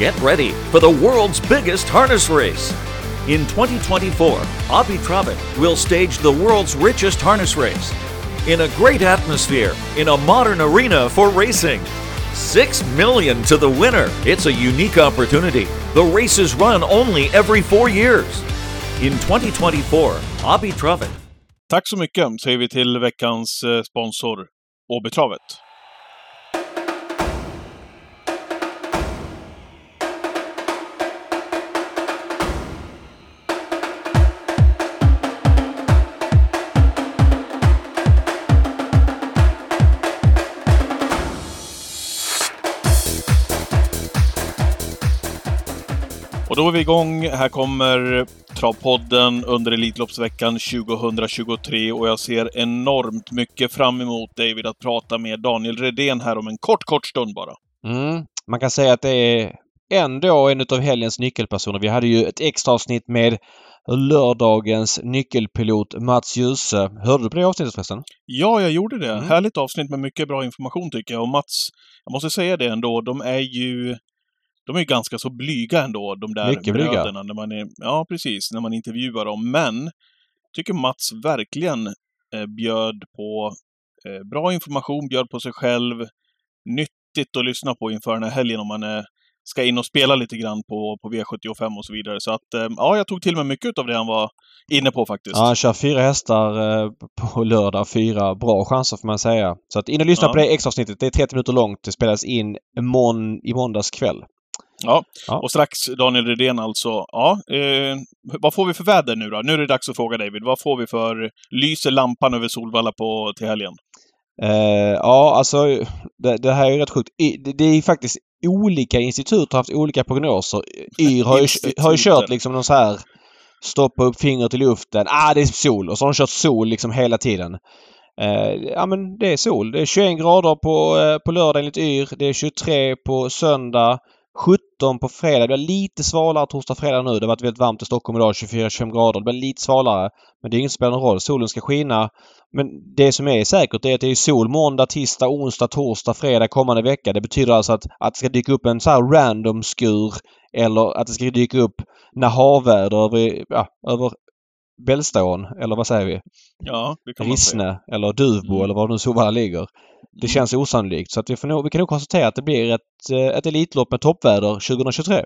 Get ready for the world's biggest harness race. In 2024, Abu Trabi will stage the world's richest harness race in a great atmosphere in a modern arena for racing. 6 million to the winner. It's a unique opportunity. The races run only every 4 years. In 2024, Abu Trabi Tack så mycket säger vi till veckans eh, sponsor Åbytravet. Då är vi igång. Här kommer Travpodden under Elitloppsveckan 2023 och jag ser enormt mycket fram emot David att prata med Daniel Redén här om en kort, kort stund bara. Mm. Man kan säga att det är ändå en av helgens nyckelpersoner. Vi hade ju ett extra avsnitt med lördagens nyckelpilot Mats Djuse. Hörde du på det avsnittet förresten? Ja, jag gjorde det. Mm. Härligt avsnitt med mycket bra information tycker jag. Och Mats, jag måste säga det ändå, de är ju de är ju ganska så blyga ändå, de där Mycket blyga. bröderna. När man är, ja, precis. När man intervjuar dem. Men, tycker Mats verkligen eh, bjöd på eh, bra information, bjöd på sig själv. Nyttigt att lyssna på inför den här helgen om man eh, ska in och spela lite grann på, på V75 och så vidare. Så att, eh, ja, jag tog till mig mycket av det han var inne på faktiskt. Ja, han kör fyra hästar eh, på lördag. Fyra bra chanser får man säga. Så att in och lyssna Ja. på det extra avsnittet. Det är 30 minuter långt. Det spelas in imorgon, i måndags kväll. Ja, Ja. och strax Daniel Redén alltså. Ja, eh, vad får vi för väder nu då? Nu är det dags att fråga David. Vad får vi för... Lyser lampan över Solvalla på, till helgen? Eh, ja, alltså det, det här är rätt sjukt. I, det, det är faktiskt olika institut har haft olika prognoser. YR har ju, har ju kört liksom någon så här stoppa upp fingret i luften. Ah, det är sol. Och så har de kört sol liksom hela tiden. Eh, ja men det är sol. Det är 21 grader på, eh, på lördag enligt YR. Det är 23 på söndag. 17 på fredag. Det blir lite svalare torsdag fredag nu. Det har varit väldigt varmt i Stockholm idag. 24-25 grader. Det blir lite svalare. Men det är inget som spelar någon roll. Solen ska skina. Men det som är säkert är att det är sol måndag, tisdag, onsdag, torsdag, fredag kommande vecka. Det betyder alltså att, att det ska dyka upp en så här random skur eller att det ska dyka upp när över, ja, över Bällstån eller vad säger vi? Ja, det. Rissne eller Duvbo Mm. eller var nu Solvalla ligger. Det Mm. känns osannolikt. Så att vi, får nog, vi kan nog konstatera att det blir ett, eh, ett Elitlopp med toppväder 2023.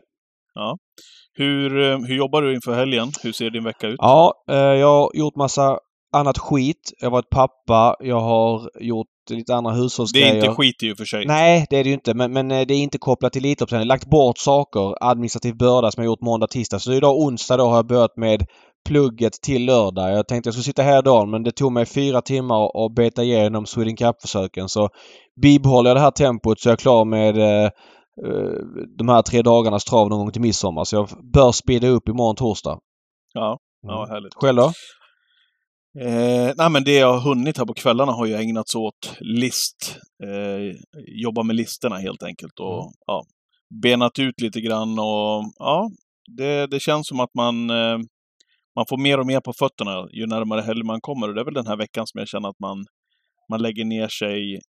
Hur, eh, hur jobbar du inför helgen? Hur ser din vecka ut? Ja, eh, jag har gjort massa annat skit. Jag har varit pappa. Jag har gjort lite andra det hushållsgrejer. är inte skit i och för sig. Nej, det är det ju inte. Men, men det är inte kopplat till Elitloppsträning. Lagt bort saker, administrativ börda som jag gjort måndag, tisdag. Så idag onsdag då har jag börjat med plugget till lördag. Jag tänkte jag skulle sitta här idag men det tog mig fyra timmar att beta igenom Sweden Cup-försöken. Så bibehåller jag det här tempot så är jag klar med eh, eh, de här tre dagarnas trav någon gång till midsommar. Så jag bör speeda upp imorgon torsdag. Ja, ja härligt. Själv då? Eh, nej, men det jag har hunnit här på kvällarna har ju ägnats åt list. Eh, jobba med listorna helt enkelt och Mm. ja, benat ut lite grann och ja, det, det känns som att man, eh, man får mer och mer på fötterna ju närmare helg man kommer. Och det är väl den här veckan som jag känner att man, man lägger ner sig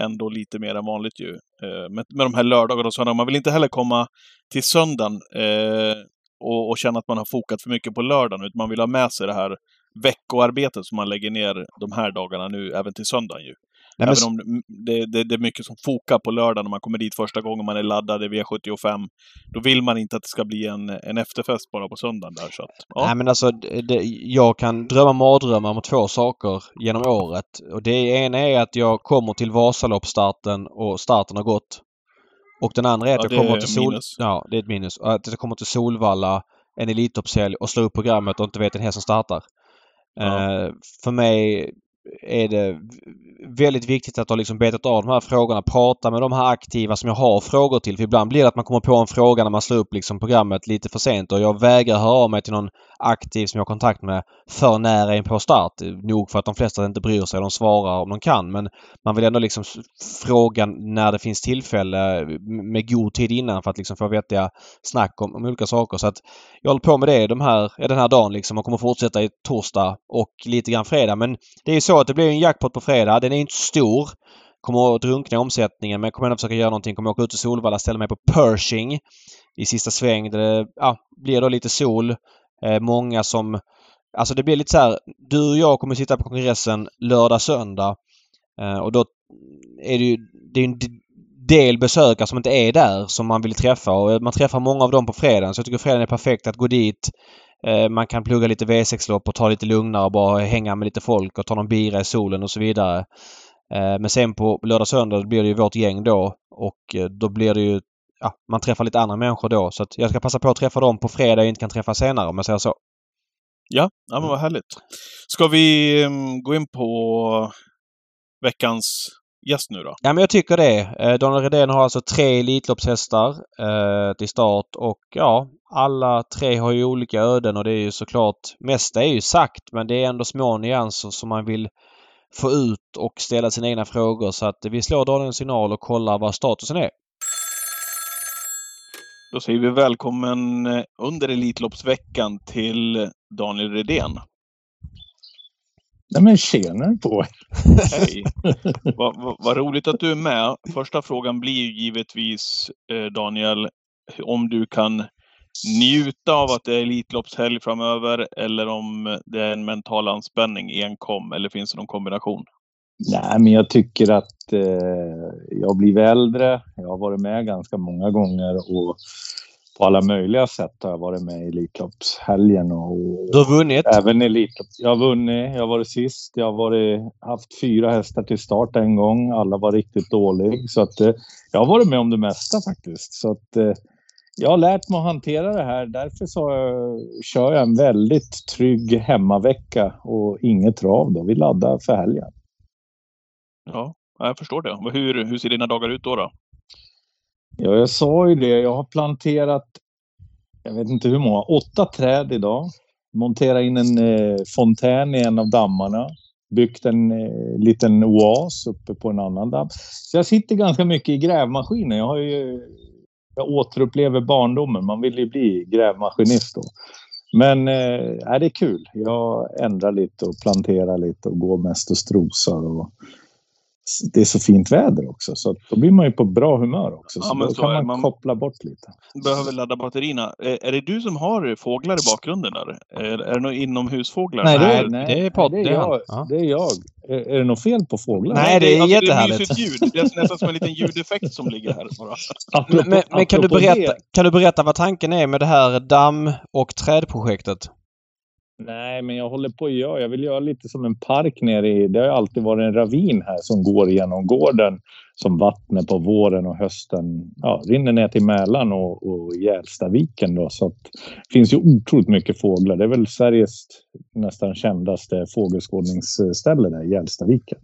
ändå lite mer än vanligt ju. Eh, med, med de här lördagarna och söndagarna. Man vill inte heller komma till söndagen eh, och, och känna att man har fokat för mycket på lördagen, utan man vill ha med sig det här veckoarbetet som man lägger ner de här dagarna nu, även till söndagen ju. Nej, men, Även om det, det, det är mycket som fokar på lördag när man kommer dit första gången man är laddad i V75. Då vill man inte att det ska bli en, en efterfest bara på söndagen där. Så att, ja. Nej men alltså det, jag kan drömma mardrömmar om två saker genom året. Och det ena är att jag kommer till Vasaloppsstarten och starten har gått. Och den andra är att Ja, jag kommer till Sol... Ja, det är ett minus. Att jag kommer till Solvalla en Elitloppshelg och slår upp programmet och inte vet en häst som startar. Ja. Eh, för mig är det väldigt viktigt att ha liksom betat av de här frågorna. Prata med de här aktiva som jag har frågor till. För ibland blir det att man kommer på en fråga när man slår upp liksom programmet lite för sent och jag vägrar höra av mig till någon aktiv som jag har kontakt med för nära in på start. Nog för att de flesta inte bryr sig. De svarar om de kan. Men man vill ändå liksom fråga när det finns tillfälle med god tid innan för att liksom få vettiga snack om, om olika saker. Så att jag håller på med det de här, den här dagen liksom och kommer fortsätta i torsdag och lite grann fredag. Men det är ju så att det blir en jackpot på fredag. Den är inte stor. Kommer att drunkna i omsättningen men jag kommer ändå försöka göra någonting. Kommer åka ut till Solvalla, ställa mig på Pershing. i sista sväng. Där det ja, blir då lite sol. Eh, många som... Alltså det blir lite så här. Du och jag kommer sitta på kongressen lördag, söndag. Eh, och då är det ju det är en del besökare som inte är där som man vill träffa och eh, man träffar många av dem på fredagen. Så jag tycker fredagen är perfekt att gå dit. Eh, man kan plugga lite V6-lopp och ta lite lugnare och bara hänga med lite folk och ta någon bira i solen och så vidare. Eh, men sen på lördag söndag blir det ju vårt gäng då och då blir det ju ja, man träffar lite andra människor då. Så att jag ska passa på att träffa dem på fredag jag inte kan träffa senare om jag säger så. Ja, ja men vad härligt. Ska vi mm, gå in på veckans gäst nu då? Ja, men jag tycker det. Eh, Daniel Redén har alltså tre Elitloppshästar eh, till start och ja, alla tre har ju olika öden och det är ju såklart, mesta är ju sagt men det är ändå små nyanser som man vill få ut och ställa sina egna frågor så att vi slår Daniel en signal och kollar vad statusen är. Då säger vi välkommen eh, under Elitloppsveckan till Daniel Redén. Nej men tjena på er! Hej! Vad va, va roligt att du är med. Första frågan blir ju givetvis eh, Daniel, om du kan njuta av att det är Elitloppshelg framöver eller om det är en mental anspänning enkom eller finns det någon kombination? Nej, men jag tycker att eh, jag blivit äldre. Jag har varit med ganska många gånger och på alla möjliga sätt har jag varit med i Elitloppshelgen. Och, du har vunnit? Även Elitlopp. Jag har vunnit. Jag har varit sist. Jag har varit, haft fyra hästar till start en gång. Alla var riktigt dåliga. Så att, eh, jag har varit med om det mesta faktiskt. Så att, eh, jag har lärt mig att hantera det här. Därför så kör jag en väldigt trygg hemmavecka och inget trav. Då. Vi laddar för helgen. Ja, jag förstår det. Hur, hur ser dina dagar ut då? då? Ja, jag sa ju det. Jag har planterat, jag vet inte hur många, åtta träd idag. Monterat in en eh, fontän i en av dammarna. Byggt en eh, liten oas uppe på en annan damm. Så jag sitter ganska mycket i grävmaskinen. Jag har ju jag återupplever barndomen. Man vill ju bli grävmaskinist då. Men eh, det är kul. Jag ändrar lite och planterar lite och går mest och strosar. Och det är så fint väder också så då blir man ju på bra humör också. Så, ja, då så kan man, man, koppla bort lite. Behöver ladda batterierna. Är, är det du som har fåglar i bakgrunden där? Är, det några inomhusfåglar? Nej, det är, nej, det är podd. Det är jag. Ja. Det är jag. Är, är det något fel på fåglar? Nej, det är alltså, jättehärligt. Det är ljud. Det är nästan som en liten ljudeffekt som ligger här bara. Apropå, men, men kan, du berätta, kan du berätta vad tanken är med det här damm och trädprojektet? Nej, men jag håller på att göra. Jag vill göra lite som en park nere i... Det har alltid varit en ravin här som går genom gården som vattnet på våren och hösten ja, rinner ner till Mälaren och, och Gälstaviken. Då, så att, det finns ju otroligt mycket fåglar. Det är väl Sveriges nästan kändaste fågelskådningsställe där, Gälstaviken.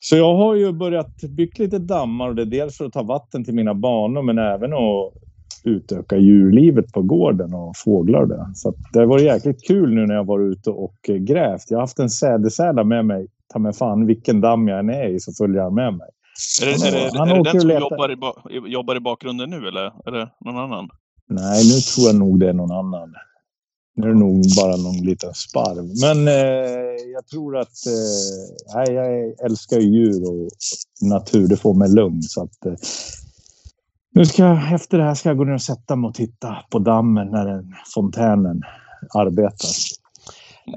Så jag har ju börjat bygga lite dammar och det är dels för att ta vatten till mina banor men även att utöka djurlivet på gården och fåglar det. Så det varit jäkligt kul nu när jag varit ute och grävt. Jag har haft en sädesärla med mig. Ta mig fan vilken damm jag än är i så följer han med mig. Är det, är det, han är det den som jobbar i, jobbar i bakgrunden nu eller är det någon annan? Nej, nu tror jag nog det är någon annan. Nu är det nog bara någon liten sparv. Men eh, jag tror att... Eh, jag älskar djur och natur. Det får mig lugn. Så att, eh, nu ska jag, efter det här ska jag gå ner och sätta mig och titta på dammen när den, fontänen arbetar.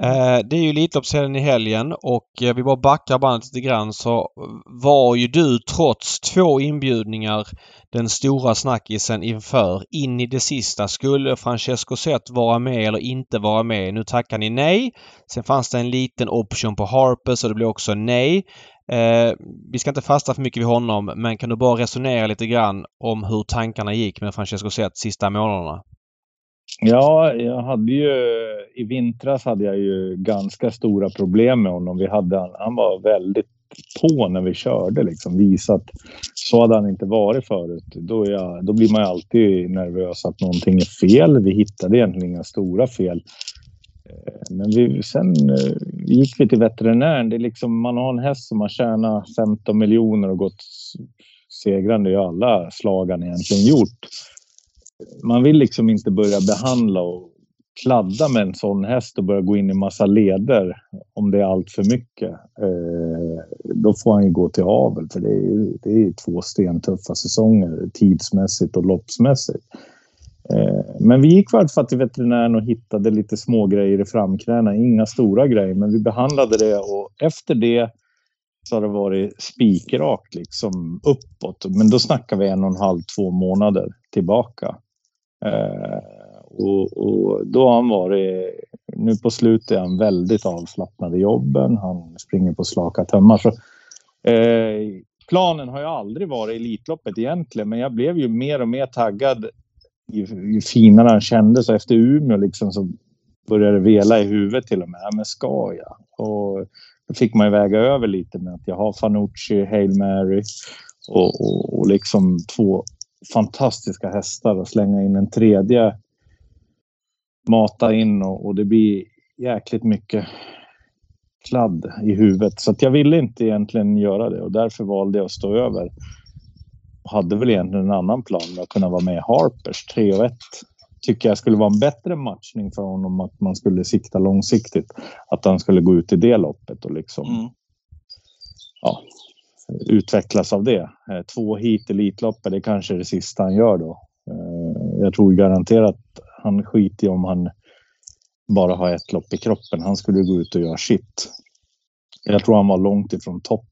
Eh, det är ju Elitloppshelgen i helgen och eh, vi bara backar bandet lite grann så var ju du trots två inbjudningar den stora snackisen inför. In i det sista. Skulle Francesco Zet vara med eller inte vara med? Nu tackar ni nej. Sen fanns det en liten option på Harpes och det blev också nej. Eh, vi ska inte fasta för mycket vid honom men kan du bara resonera lite grann om hur tankarna gick med Francesco Zet sista månaderna? Ja, jag hade ju i vintras hade jag ju ganska stora problem med honom. Vi hade, han var väldigt på när vi körde liksom. Visat, så hade han inte varit förut. Då, jag, då blir man ju alltid nervös att någonting är fel. Vi hittade egentligen inga stora fel. Eh, men vi, sen eh, gick vi till veterinären. Det är liksom, man har en häst som har tjänat 15 miljoner och gått segrande i alla slag han egentligen gjort. Man vill liksom inte börja behandla och kladda med en sån häst och börja gå in i massa leder om det är allt för mycket. Eh, då får han ju gå till avel för det är, det är två stentuffa säsonger tidsmässigt och loppsmässigt. Eh, men vi gick i alla fall till veterinären och hittade lite små grejer i framknäna. Inga stora grejer, men vi behandlade det och efter det så har det varit spikrakt liksom uppåt. Men då snackar vi en och en halv, två månader tillbaka. Eh, och, och, då har han varit, nu på slutet är han väldigt avslappnad i jobben. Han springer på slaka tömmar. Så, eh, planen har ju aldrig varit Elitloppet egentligen, men jag blev ju mer och mer taggad ju, ju finare han kändes. Efter Umeå liksom så började det vela i huvudet till och med. Ja, men ska jag? Och då fick man ju väga över lite med att jag har Fanucci, Hail Mary och, och, och liksom två fantastiska hästar och slänga in en tredje. Mata in och, och det blir jäkligt mycket kladd i huvudet. Så att jag ville inte egentligen göra det och därför valde jag att stå över hade väl egentligen en annan plan med att kunna vara med i Harpers 3 och 1. Tycker jag skulle vara en bättre matchning för honom att man skulle sikta långsiktigt. Att han skulle gå ut i det loppet och liksom Mm. ja, utvecklas av det. Eh, Två hit Elitloppet, det kanske är det sista han gör då. Eh, Jag tror garanterat han skiter i om han bara har ett lopp i kroppen. Han skulle gå ut och göra shit. Jag tror han var långt ifrån topp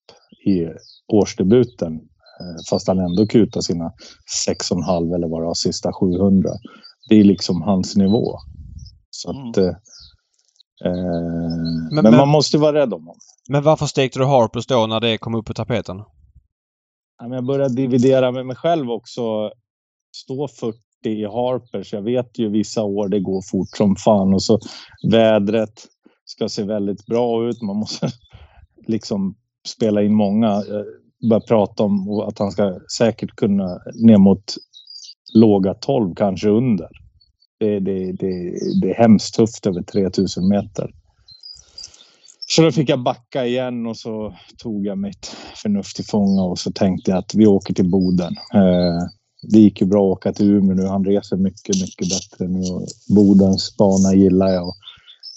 i årsdebuten. Eh, Fast han ändå kutar sina 6,5 eller vad det var, sista 700. Det är liksom hans nivå. Så att... Mm. eh, eh, men, men- man måste vara rädd om honom. Men varför stekte du Harpers då när det kom upp på tapeten? Jag började dividera med mig själv också. Stå 40 i Harpers. Jag vet ju vissa år det går fort som fan och så vädret ska se väldigt bra ut. Man måste liksom spela in många. Börjar prata om att han ska säkert kunna ner mot låga 12, kanske under. Det, det, det, det är hemskt tufft över 3000 meter. Så då fick jag backa igen och så tog jag mitt förnuft till fånga och så tänkte jag att vi åker till Boden. Eh, det gick ju bra att åka till Umeå nu. Han reser mycket, mycket bättre nu. Bodens bana gillar jag.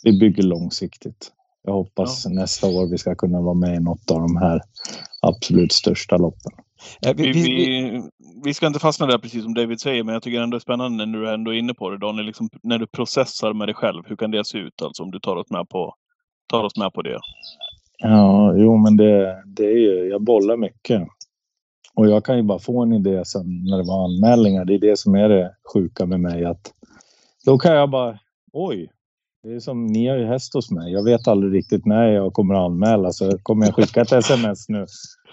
Vi bygger långsiktigt. Jag hoppas nästa år vi ska kunna vara med i något av de här absolut största loppen. Eh, Vi, vi- vi- vi, vi ska inte fastna där precis som David säger, men jag tycker ändå det är spännande när du ändå är inne på det Daniel, liksom, när du processar med dig själv. Hur kan det se ut alltså om du tar oss med på, tar oss med på det? Ja, jo, men det, det är ju, jag bollar mycket. Och jag kan ju bara få en idé sen när det var anmälningar. Det är det som är det sjuka med mig. att Då kan jag bara, oj, det är som ni har ju häst hos mig. Jag vet aldrig riktigt när jag kommer att anmäla. Så kommer jag skicka ett sms nu.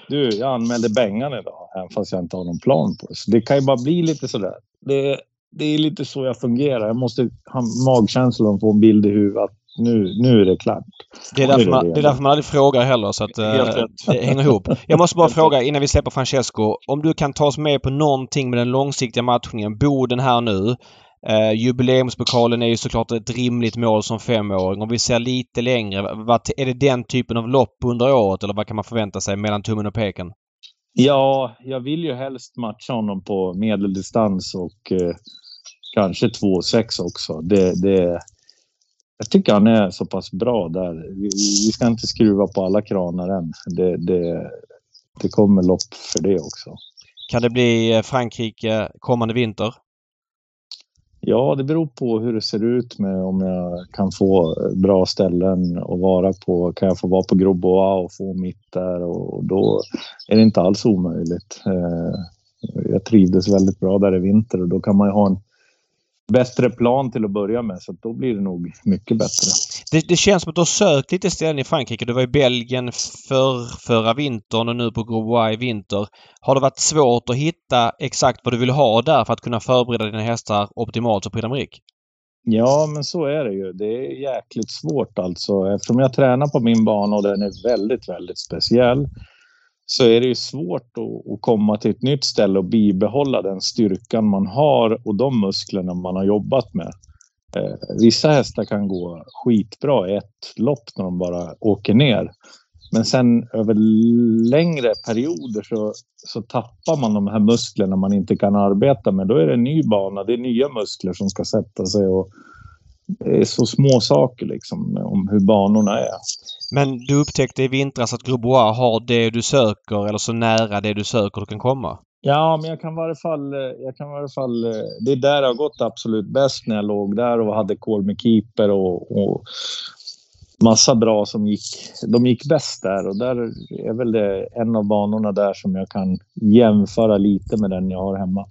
Du, jag anmälde Bengan idag, även fast jag inte har någon plan på det. Så det kan ju bara bli lite sådär. Det, det är lite så jag fungerar. Jag måste ha magkänslan och få en bild i huvudet nu, nu är det klart. Det är, det därför är man, det. är därför man aldrig frågar heller så att eh, det hänger ihop. Jag måste bara fråga innan vi släpper Francesco. Om du kan ta oss med på någonting med den långsiktiga matchningen. Boden här nu. Eh, jubileumspokalen är ju såklart ett rimligt mål som femåring. Om vi ser lite längre. Vad, är det den typen av lopp under året eller vad kan man förvänta sig mellan tummen och peken? Ja, jag vill ju helst matcha honom på medeldistans och eh, kanske 2,6 också. Det, det, jag tycker han är så pass bra där. Vi, vi ska inte skruva på alla kranar än. Det, det, det kommer lopp för det också. Kan det bli eh, Frankrike kommande vinter? Ja, det beror på hur det ser ut med om jag kan få bra ställen att vara på. Kan jag få vara på Groboa och få mitt där och då är det inte alls omöjligt. Eh, jag trivdes väldigt bra där i vinter och då kan man ju ha en bättre plan till att börja med så då blir det nog mycket bättre. Det, det känns som att du har sökt lite ställen i Frankrike. Du var i Belgien för, förra vintern och nu på Grobois i vinter. Har det varit svårt att hitta exakt vad du vill ha där för att kunna förbereda dina hästar optimalt för Prix d'Amérique? Ja, men så är det ju. Det är jäkligt svårt alltså. Eftersom jag tränar på min bana och den är väldigt, väldigt speciell så är det ju svårt att, komma till ett nytt ställe och bibehålla den styrkan man har och de musklerna man har jobbat med. Eh, vissa hästar kan gå skitbra i ett lopp när de bara åker ner. Men sen över längre perioder så, så tappar man de här musklerna man inte kan arbeta med. Då är det en ny bana, det är nya muskler som ska sätta sig. Och det är så små saker liksom om hur banorna är. Men du upptäckte i vintras att Grobois har det du söker eller så nära det du söker du kan komma? Ja, men jag kan i varje fall... Jag kan i varje fall det är där det har gått absolut bäst när jag låg där och hade koll med keeper och, och massa bra som gick. De gick bäst där och där är väl det en av banorna där som jag kan jämföra lite med den jag har hemma.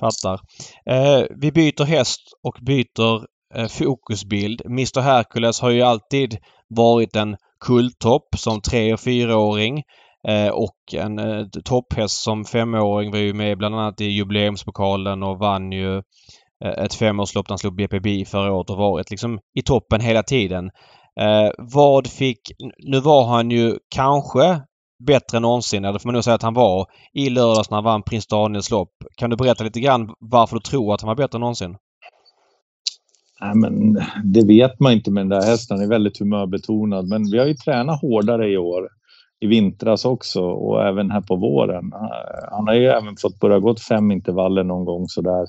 Fattar. Eh, vi byter häst och byter eh, Eh, fokusbild. Mr Hercules har ju alltid varit en kulttopp som tre och fyraåring. Eh, och en eh, topphäst som femåring var ju med bland annat i jubileumspokalen och vann ju eh, ett femårslopp där han slog BPB förra året och varit liksom i toppen hela tiden. Eh, vad fick... Nu var han ju kanske bättre än någonsin, eller får man nog säga att han var, i lördags när han vann Prins Daniels lopp. Kan du berätta lite grann varför du tror att han var bättre än någonsin? Nej, men det vet man inte med den där hästen. Han är väldigt humörbetonad. Men vi har ju tränat hårdare i år. I vintras också och även här på våren. Han har ju även fått börja gått fem intervaller någon gång sådär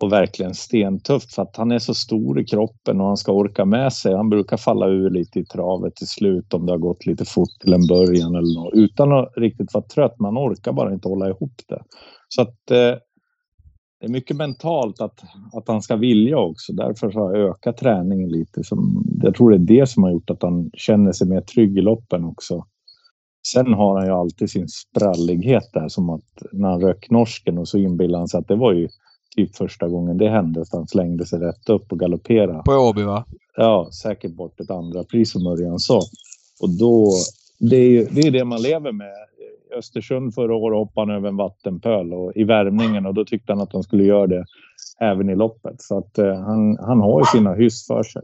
och verkligen stentufft för att han är så stor i kroppen och han ska orka med sig. Han brukar falla ur lite i travet till slut om det har gått lite fort till en början eller något utan att riktigt vara trött. Man orkar bara inte hålla ihop det. Så att eh, det är mycket mentalt att, att han ska vilja också. Därför har jag ökat träningen lite. Som, jag tror det är det som har gjort att han känner sig mer trygg i loppen också. Sen har han ju alltid sin sprallighet där som att när han rök norsken och så inbillar han sig att det var ju typ första gången det hände. Så han slängde sig rätt upp och galopperade. På Åby va? Ja, säkert bort ett andra pris som Örjan sa. Och då, det är ju det, är det man lever med. Östersund förra året hoppade han över en vattenpöl och, i värmningen och då tyckte han att han skulle göra det även i loppet. Så att eh, han, han har ju sina hyss för sig.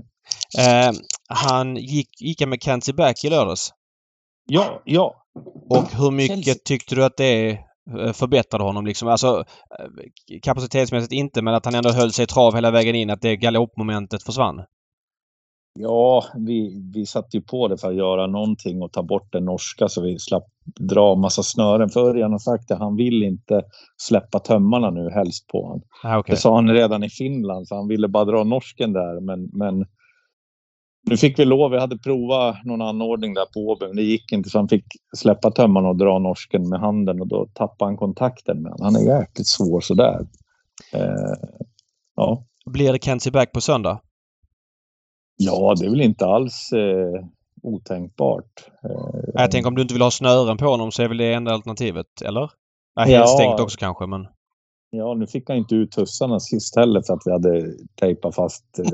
Eh, han gick, gick med Kenzie Back i lördags? Ja, ja. Och hur mycket tyckte du att det Eh, förbättrade honom liksom. Alltså eh, kapacitetsmässigt inte men att han ändå höll sig i trav hela vägen in. Att det galoppmomentet försvann. Ja, vi, vi satte ju på det för att göra någonting och ta bort det norska så vi slapp dra massa snören. För Örjan har sagt att han vill inte släppa tömmarna nu helst på honom. Ah, okay. Det sa han redan i Finland så han ville bara dra norsken där men, men nu fick vi lov, vi hade provat någon anordning där på Åby, men det gick inte så han fick släppa tömmarna och dra norsken med handen och då tappade han kontakten med honom. Han är jäkligt svår sådär. Eh, ja. Blir det Kenzie Back på söndag? Ja, det är väl inte alls eh, otänkbart. Eh, jag tänker om du inte vill ha snören på honom så är väl det enda alternativet, eller? Ja, helt ja, stängt också kanske, men... Ja, nu fick han inte ut tussarna sist heller för att vi hade tejpat fast eh,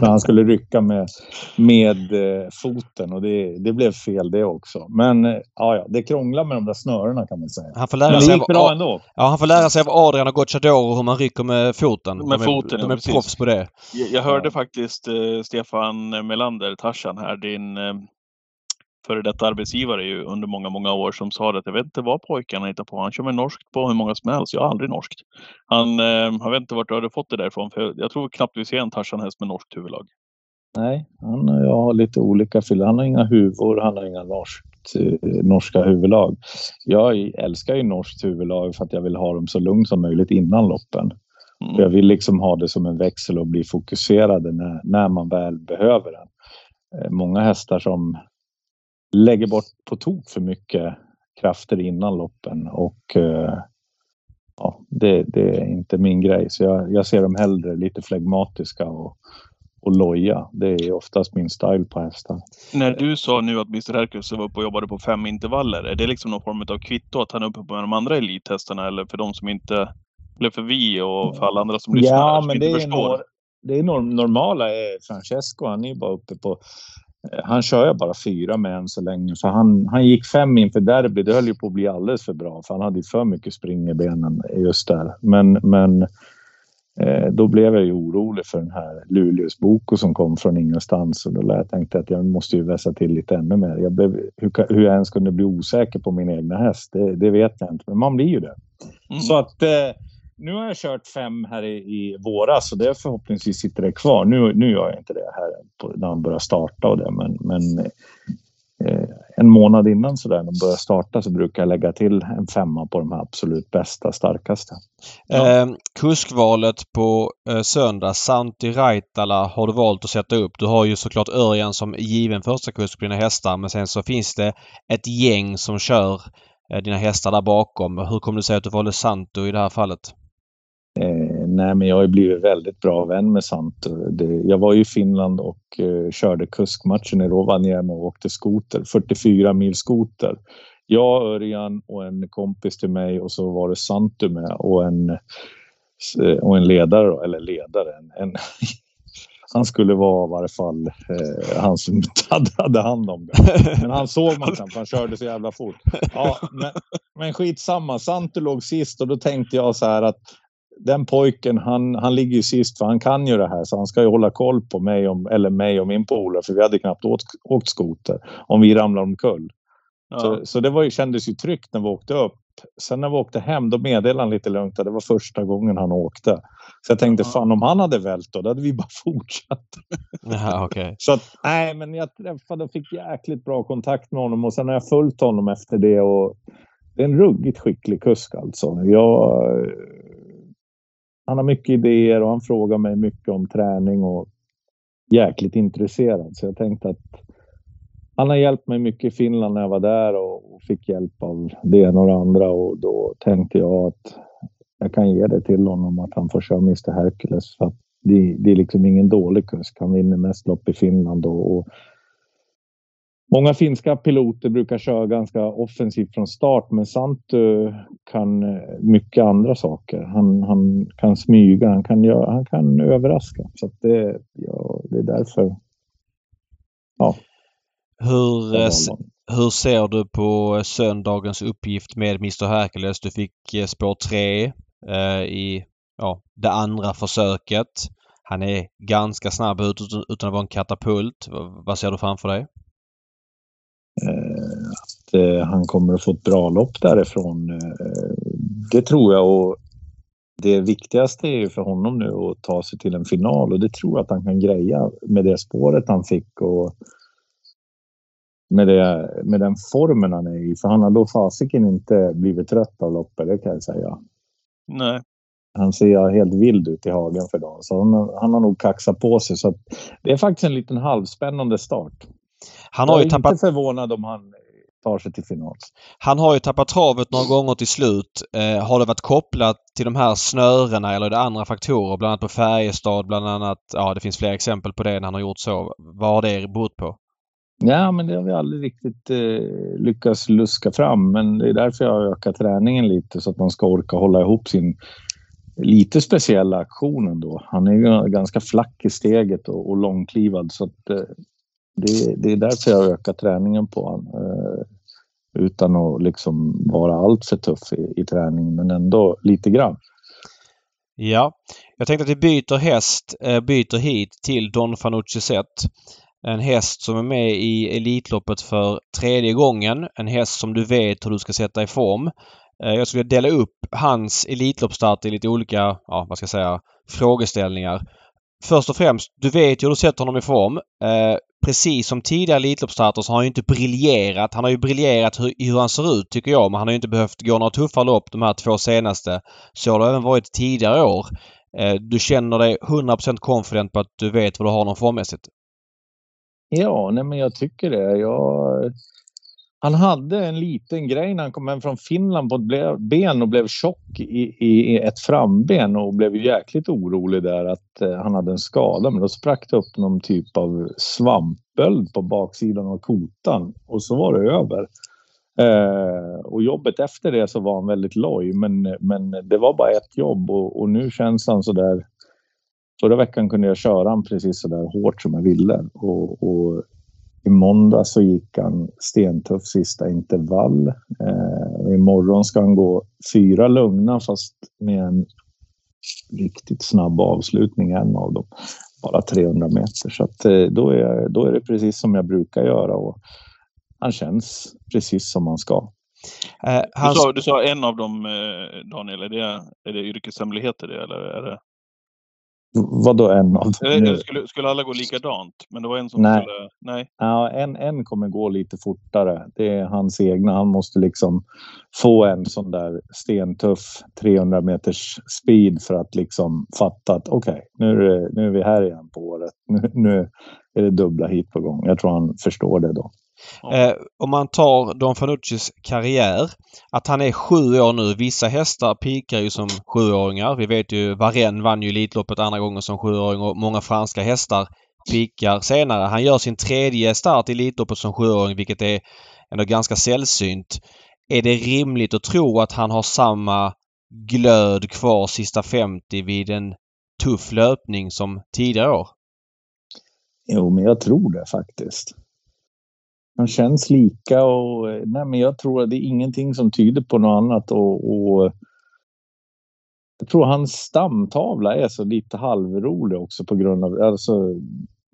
när han skulle rycka med, med eh, foten och det, det blev fel det också. Men eh, ja, ja, det krånglar med de där snörena kan man säga. Han får lära Men det gick bra ändå. Ja, han får lära sig av Adrian och Gocciadoro hur man rycker med foten. Med de är, foten, De är ja, proffs på det. Jag, jag hörde ja. faktiskt eh, Stefan Melander, Tarzan här, din eh, före detta arbetsgivare ju under många, många år som sa att jag vet inte vad pojkarna hittar på. Han kör med norskt på hur många som helst. Jag har aldrig norskt. Han, eh, jag vet inte vart du hade fått det därifrån. För jag tror knappt vi ser en Tarzan-häst med norskt huvudlag. Nej, han och jag har lite olika fyllor. Han har inga huvor, han har inga norskt, eh, norska huvudlag. Jag älskar ju norskt huvudlag för att jag vill ha dem så lugnt som möjligt innan loppen. Mm. Jag vill liksom ha det som en växel och bli fokuserade när, när man väl behöver den. Eh, många hästar som lägger bort på tok för mycket krafter innan loppen och eh, ja, det, det, är inte min grej. Så jag, jag ser dem hellre lite flegmatiska och, och loja. Det är oftast min style på hästar. När du sa nu att Mr Hercules var uppe och jobbade på fem intervaller, är det liksom någon form av kvitto att han är uppe på de andra elithästarna eller för de som inte, eller för vi och för alla andra som lyssnar? Ja, men det är, nor, det är normala. Francesco, han är bara uppe på Eh, han kör ju bara fyra med än så länge. För han, han gick fem inför derby. Det höll ju på att bli alldeles för bra. För han hade för mycket spring i benen just där. Men, men eh, då blev jag ju orolig för den här Luleås Boko som kom från ingenstans. Och då jag tänkte att jag måste ju vässa till lite ännu mer. Jag blev, hur, hur jag ens kunde bli osäker på min egna häst, det, det vet jag inte. Men man blir ju det. Mm. Så att eh, nu har jag kört fem här i, i våras och det förhoppningsvis sitter det kvar. Nu, nu gör jag inte det här på, när man börjar starta och det, men, men eh, en månad innan så där när man börjar starta så brukar jag lägga till en femma på de här absolut bästa, starkaste. Ja. Eh, kuskvalet på eh, söndag, Santi Raitala har du valt att sätta upp. Du har ju såklart Örjan som given första kusk på dina hästar men sen så finns det ett gäng som kör dina hästar där bakom. Hur kom det sig att du valde Santo i det här fallet? Eh, nej, men jag har ju blivit väldigt bra vän med Santtu. Det, jag var ju i Finland och eh, körde kuskmatchen i Rovaniemi och åkte skoter, 44 mil skoter. Jag, Örjan och en kompis till mig och så var det Santu med och en, eh, och en ledare, eller ledare, en, en han skulle vara i varje fall eh, han som hade hand om det. Men han såg man knappt, han körde så jävla fort. Ja, men, men skitsamma, Santu låg sist och då tänkte jag så här att den pojken, han, han ligger ju sist för han kan ju det här så han ska ju hålla koll på mig, om, eller mig och min polare för vi hade knappt åkt, åkt skoter om vi ramlar omkull. Ja. Så, så det var ju, kändes ju tryggt när vi åkte upp. Sen när vi åkte hem då meddelade han lite lugnt att det var första gången han åkte. Så jag tänkte ja. fan om han hade vält då, då hade vi bara fortsatt. Ja, okay. Så att, nej men jag träffade och fick jäkligt bra kontakt med honom och sen har jag följt honom efter det och det är en ruggigt skicklig kusk alltså. Jag, han har mycket idéer och han frågar mig mycket om träning och jäkligt intresserad. Så jag tänkte att han har hjälpt mig mycket i Finland när jag var där och fick hjälp av det ena och det andra och då tänkte jag att jag kan ge det till honom att han får köra Mr Hercules för att det, det är liksom ingen dålig kusk. Han vinner mest lopp i Finland och, och Många finska piloter brukar köra ganska offensivt från start men Santu kan mycket andra saker. Han, han kan smyga, han kan, göra, han kan överraska. Så det, ja, det är därför. Ja. Hur, hur ser du på söndagens uppgift med Mr Hercules? Du fick eh, spår 3 eh, i ja, det andra försöket. Han är ganska snabb ut utan att vara en katapult. Vad ser du framför dig? Eh, att eh, han kommer att få ett bra lopp därifrån. Eh, det tror jag och det viktigaste är för honom nu att ta sig till en final och det tror jag att han kan greja med det spåret han fick och med, det, med den formen han är i. För han har då fasiken inte blivit trött av loppet, det kan jag säga. Nej. Han ser helt vild ut i hagen för dagen, så han, han har nog kaxat på sig. Så det är faktiskt en liten halvspännande start. Han har ju tappat... inte förvånad om han tar sig till final. Han har ju tappat travet några gånger till slut. Eh, har det varit kopplat till de här snörena eller är det andra faktorer? Bland annat på Färjestad, bland annat. Ja, det finns fler exempel på det när han har gjort så. Vad har det berott på? Ja, men det har vi aldrig riktigt eh, lyckats luska fram. Men det är därför jag har ökat träningen lite så att man ska orka hålla ihop sin lite speciella aktion ändå. Han är ju ganska flack i steget och, och långklivad så att eh, det, det, är därför jag ökar träningen på honom. Eh, utan att liksom vara alltför tuff i, i träningen, men ändå lite grann. Ja, jag tänkte att vi byter häst, eh, byter hit till Don Fanucci Zet. En häst som är med i Elitloppet för tredje gången. En häst som du vet hur du ska sätta i form. Eh, jag skulle dela upp hans Elitloppsstart i lite olika, ja vad ska jag säga, frågeställningar. Först och främst, du vet ju hur du sätter honom i form. Eh, precis som tidigare Elitloppsstarter så har han ju inte briljerat. Han har ju briljerat hur, hur han ser ut tycker jag men han har ju inte behövt gå några tuffa lopp de här två senaste. Så har det även varit tidigare år. Eh, du känner dig 100% confident på att du vet vad du har honom formmässigt? Ja, nej men jag tycker det. Jag han hade en liten grej när han kom hem från Finland på ett ben och blev tjock i, i ett framben och blev jäkligt orolig där att eh, han hade en skada. Men då sprack det upp någon typ av svampböld på baksidan av kotan och så var det över. Eh, och jobbet efter det så var han väldigt loj, men, men det var bara ett jobb och, och nu känns han så där. Förra veckan kunde jag köra han precis så där hårt som jag ville och, och i måndag så gick han stentuff sista intervall. Eh, imorgon ska han gå fyra lugna fast med en riktigt snabb avslutning, en av dem. Bara 300 meter. Så att, eh, då, är, då är det precis som jag brukar göra och han känns precis som han ska. Eh, han... du, sa, du sa en av dem, eh, Daniel. Är det, är det yrkeshemligheter det, eller är det? Vadå en av dem? Skulle, skulle alla gå likadant? Men det var en som nej. skulle... Nej. Ja, en, en kommer gå lite fortare. Det är hans egna. Han måste liksom få en sån där stentuff 300 meters speed för att liksom fatta att okej, okay, nu, är nu är vi här igen på året. Nu, nu är det dubbla hit på gång. Jag tror han förstår det då. Ja. Eh, om man tar Don Fanuccis karriär. Att han är sju år nu. Vissa hästar pikar ju som sjuåringar. Vi vet ju Varenne vann ju Elitloppet andra gången som sjuåring och många franska hästar pikar senare. Han gör sin tredje start i Elitloppet som sjuåring vilket är ändå ganska sällsynt. Är det rimligt att tro att han har samma glöd kvar sista 50 vid en tuff löpning som tidigare år? Jo, men jag tror det faktiskt. Han känns lika och nej, men jag tror att det är ingenting som tyder på något annat och, och jag tror hans stamtavla är så lite halvrolig också på grund av alltså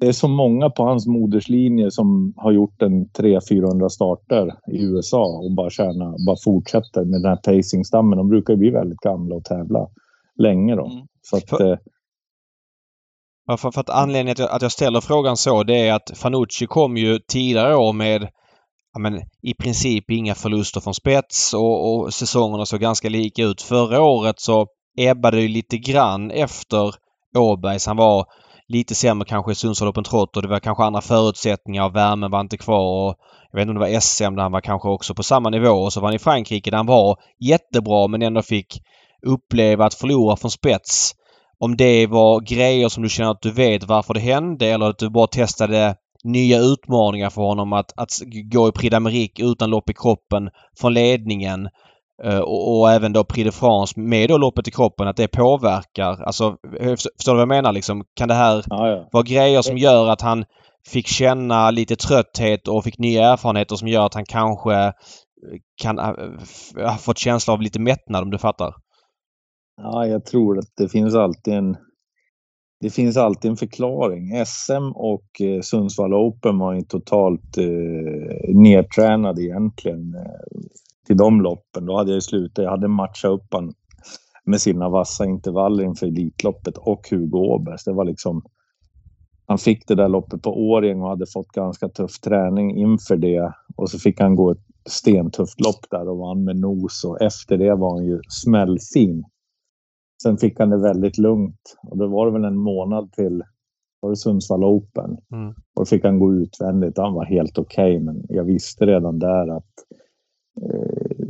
det är så många på hans moderslinje som har gjort en 300-400 starter i USA och bara tjäna, bara fortsätter med den här pacingstammen. De brukar bli väldigt gamla och tävla länge då. Mm. Så att, Ja, för, för, att anledningen att jag, att jag ställer frågan så det är att Fanucci kom ju tidigare år med men, i princip inga förluster från spets och, och säsongerna såg ganska lika ut. Förra året så ebbade det lite grann efter Åbergs. Han var lite sämre kanske i Sundsvall Open Trot och det var kanske andra förutsättningar och värmen var inte kvar. Och jag vet inte om det var SM där han var kanske också på samma nivå och så var han i Frankrike där han var jättebra men ändå fick uppleva att förlora från spets. Om det var grejer som du känner att du vet varför det hände eller att du bara testade nya utmaningar för honom att, att gå i Prix d'Amérique utan lopp i kroppen från ledningen Eh, och, och, även då Prix de France med då loppet i kroppen att det påverkar. Alltså, förstår du vad jag menar liksom? Kan det här ja, ja. vara grejer som gör att han fick känna lite trötthet och fick nya erfarenheter som gör att han kanske kan ha fått känsla av lite mättnad om du fattar? Ja, jag tror att det finns alltid en det finns alltid en förklaring. SM och eh, Sundsvall Open var ju totalt eh, nedtränade egentligen eh, till de loppen. Då hade jag slutat. Jag hade matchat upp han med sina vassa intervaller inför Elitloppet och Hugo Åbergs. Det var liksom... Han fick det där loppet på Årjäng och hade fått ganska tuff träning inför det. Och så fick han gå ett stentufft lopp där och vann med nos och efter det var han ju smällfin. Sen fick han det väldigt lugnt och då var det väl en månad till var det Sundsvall Open. Mm. Och då fick han gå utvändigt. Han var helt okej, okay, men jag visste redan där att eh,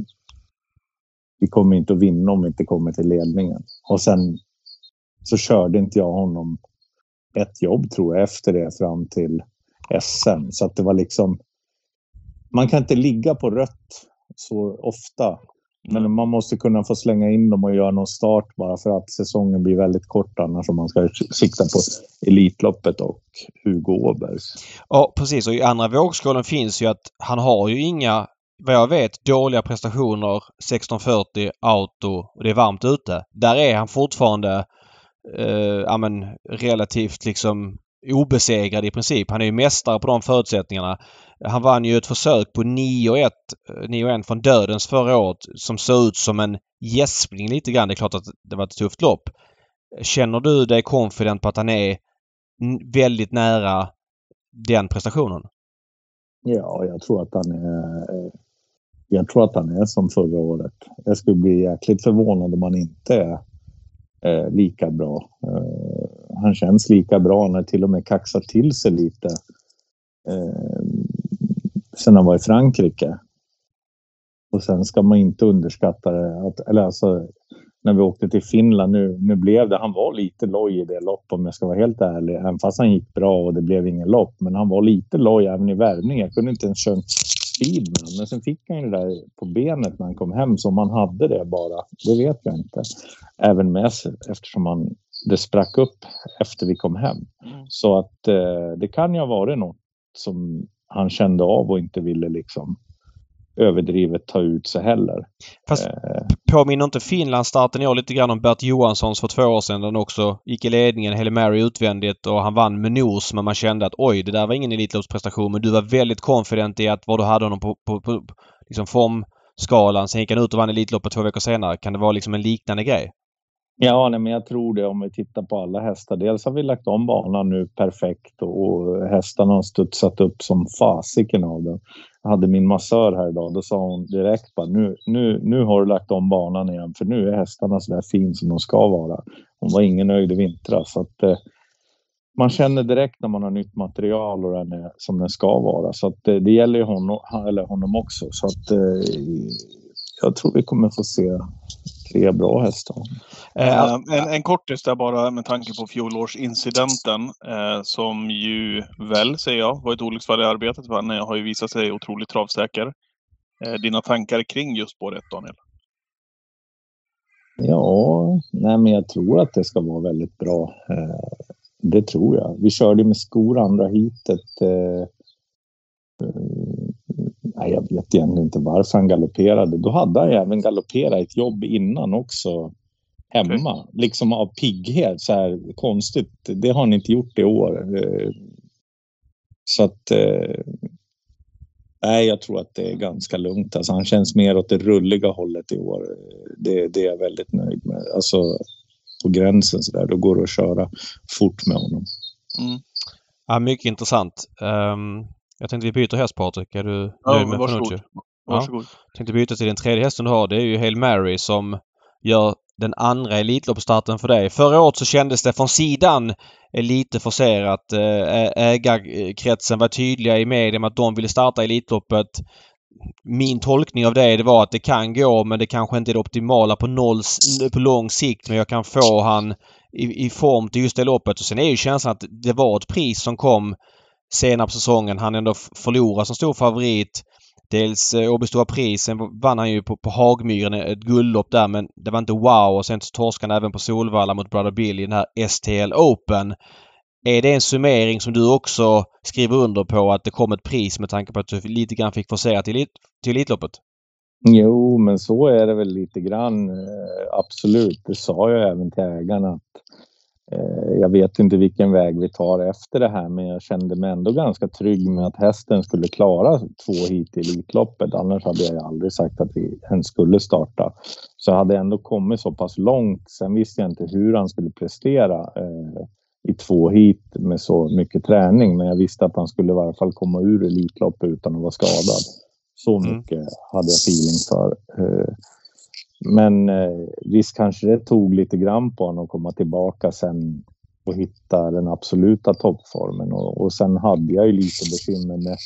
vi kommer inte att vinna om vi inte kommer till ledningen. Och sen så körde inte jag honom ett jobb tror jag efter det fram till SM. Så att det var liksom... Man kan inte ligga på rött så ofta. Men man måste kunna få slänga in dem och göra någon start bara för att säsongen blir väldigt kort annars om man ska sikta på Elitloppet och Hugo Åbergs. Ja precis och i andra vågskålen finns ju att han har ju inga vad jag vet dåliga prestationer 1640 auto och det är varmt ute. Där är han fortfarande eh, ja, men, relativt liksom obesegrad i princip. Han är ju mästare på de förutsättningarna. Han vann ju ett försök på 9-1 9-1 eh, från dödens förra året som såg ut som en gäspning lite grann. Det är klart att det var ett tufft lopp. Känner du dig confident på att han är väldigt nära den prestationen? Ja, jag tror att han är eh, jag tror att han är som förra året. Jag skulle bli jäkligt förvånad om han inte är eh, lika bra. Eh, han känns lika bra när till och med kaxat till sig lite. Eh, sen han var i Frankrike. Och sen ska man inte underskatta det. Att, eller alltså, när vi åkte till Finland nu, nu blev det, han var lite loj i det loppet om jag ska vara helt ärlig. Även fast han gick bra och det blev ingen lopp. Men han var lite loj även i värvning. Jag kunde inte ens köra speed med Men sen fick han ju det där på benet när han kom hem. Så om han hade det bara, det vet jag inte. Även med sig eftersom han, det sprack upp efter vi kom hem. Mm. Så att eh, det kan ju ha varit något som han kände av och inte ville liksom överdrivet ta ut sig heller. Fast eh. påminner inte Finlandsstarten i år lite grann om Bert Johanssons för två år sedan? Den också gick i ledningen, Haile Mary utvändigt och han vann med nos men man kände att oj, det där var ingen Elitloppsprestation. Men du var väldigt confident i att vad du hade honom på, på, på liksom formskalan. Sen gick han ut och vann Elitloppet två veckor senare. Kan det vara liksom en liknande grej? Ja, nej, men jag tror det om vi tittar på alla hästar. Dels har vi lagt om banan nu perfekt och hästarna har studsat upp som fasiken av den. Jag hade min massör här idag. Då sa hon direkt bara nu, nu, nu har du lagt om banan igen för nu är hästarna så där fin som de ska vara. Hon var ingen nöjd i vintras. Så att, eh, man känner direkt när man har nytt material och den är som den ska vara. Så att det, det gäller ju honom, eller honom också. Så att eh, jag tror vi kommer få se tre bra hästar. Uh, en, en kortis där bara med tanke på fjolårsincidenten uh, som ju väl, säger jag, var ett olycksfall i arbetet. Han har ju visat sig otroligt travsäker. Uh, dina tankar kring just spår 1, Daniel? Ja, nej men jag tror att det ska vara väldigt bra. Det tror jag. Vi körde med skor andra hitet. Nej, jag vet egentligen inte varför han galopperade. Då hade han även galopperat ett jobb innan också hemma. Okay. Liksom av pigghet. Så här konstigt. Det har han inte gjort i år. Eh, så att... Eh, nej, jag tror att det är ganska lugnt. Alltså, han känns mer åt det rulliga hållet i år. Det, det är jag väldigt nöjd med. Alltså på gränsen så där. Då går det att köra fort med honom. Mm. Ja, mycket intressant. Um, jag tänkte vi byter häst Patrik. Är du ja, nöjd med varsågod. Panucci? Varsågod. Jag tänkte byta till den tredje hästen du har. Det är ju Hail Mary som gör den andra Elitloppsstarten för dig. Förra året så kändes det från sidan lite forcerat. Ägarkretsen var tydliga i media med att de ville starta Elitloppet. Min tolkning av det, det var att det kan gå men det kanske inte är det optimala på, noll, på lång sikt men jag kan få han i, i form till just det loppet. Och sen är ju känslan att det var ett pris som kom senare på säsongen. Han ändå förlorar som stor favorit. Dels eh, Åby Stora Pris. Sen vann han ju på, på Hagmyren eh, ett guldlopp där men det var inte wow. Och sen torskade han även på Solvalla mot Brother Bill i den här STL Open. Är det en summering som du också skriver under på att det kom ett pris med tanke på att du lite grann fick forcera till, till Elitloppet? Jo, men så är det väl lite grann. Eh, absolut. Det sa jag även till ägarna att Eh, jag vet inte vilken väg vi tar efter det här men jag kände mig ändå ganska trygg med att hästen skulle klara två hit i Elitloppet. Annars hade jag aldrig sagt att vi ens skulle starta. Så jag hade ändå kommit så pass långt. Sen visste jag inte hur han skulle prestera eh, i två hit med så mycket träning. Men jag visste att han skulle i varje fall komma ur Elitloppet utan att vara skadad. Så mm. mycket mm. hade jag feeling för. Eh, men eh, visst kanske det tog lite grann på honom att komma tillbaka sen och hitta den absoluta toppformen. Och, och sen hade jag ju lite bekymmer med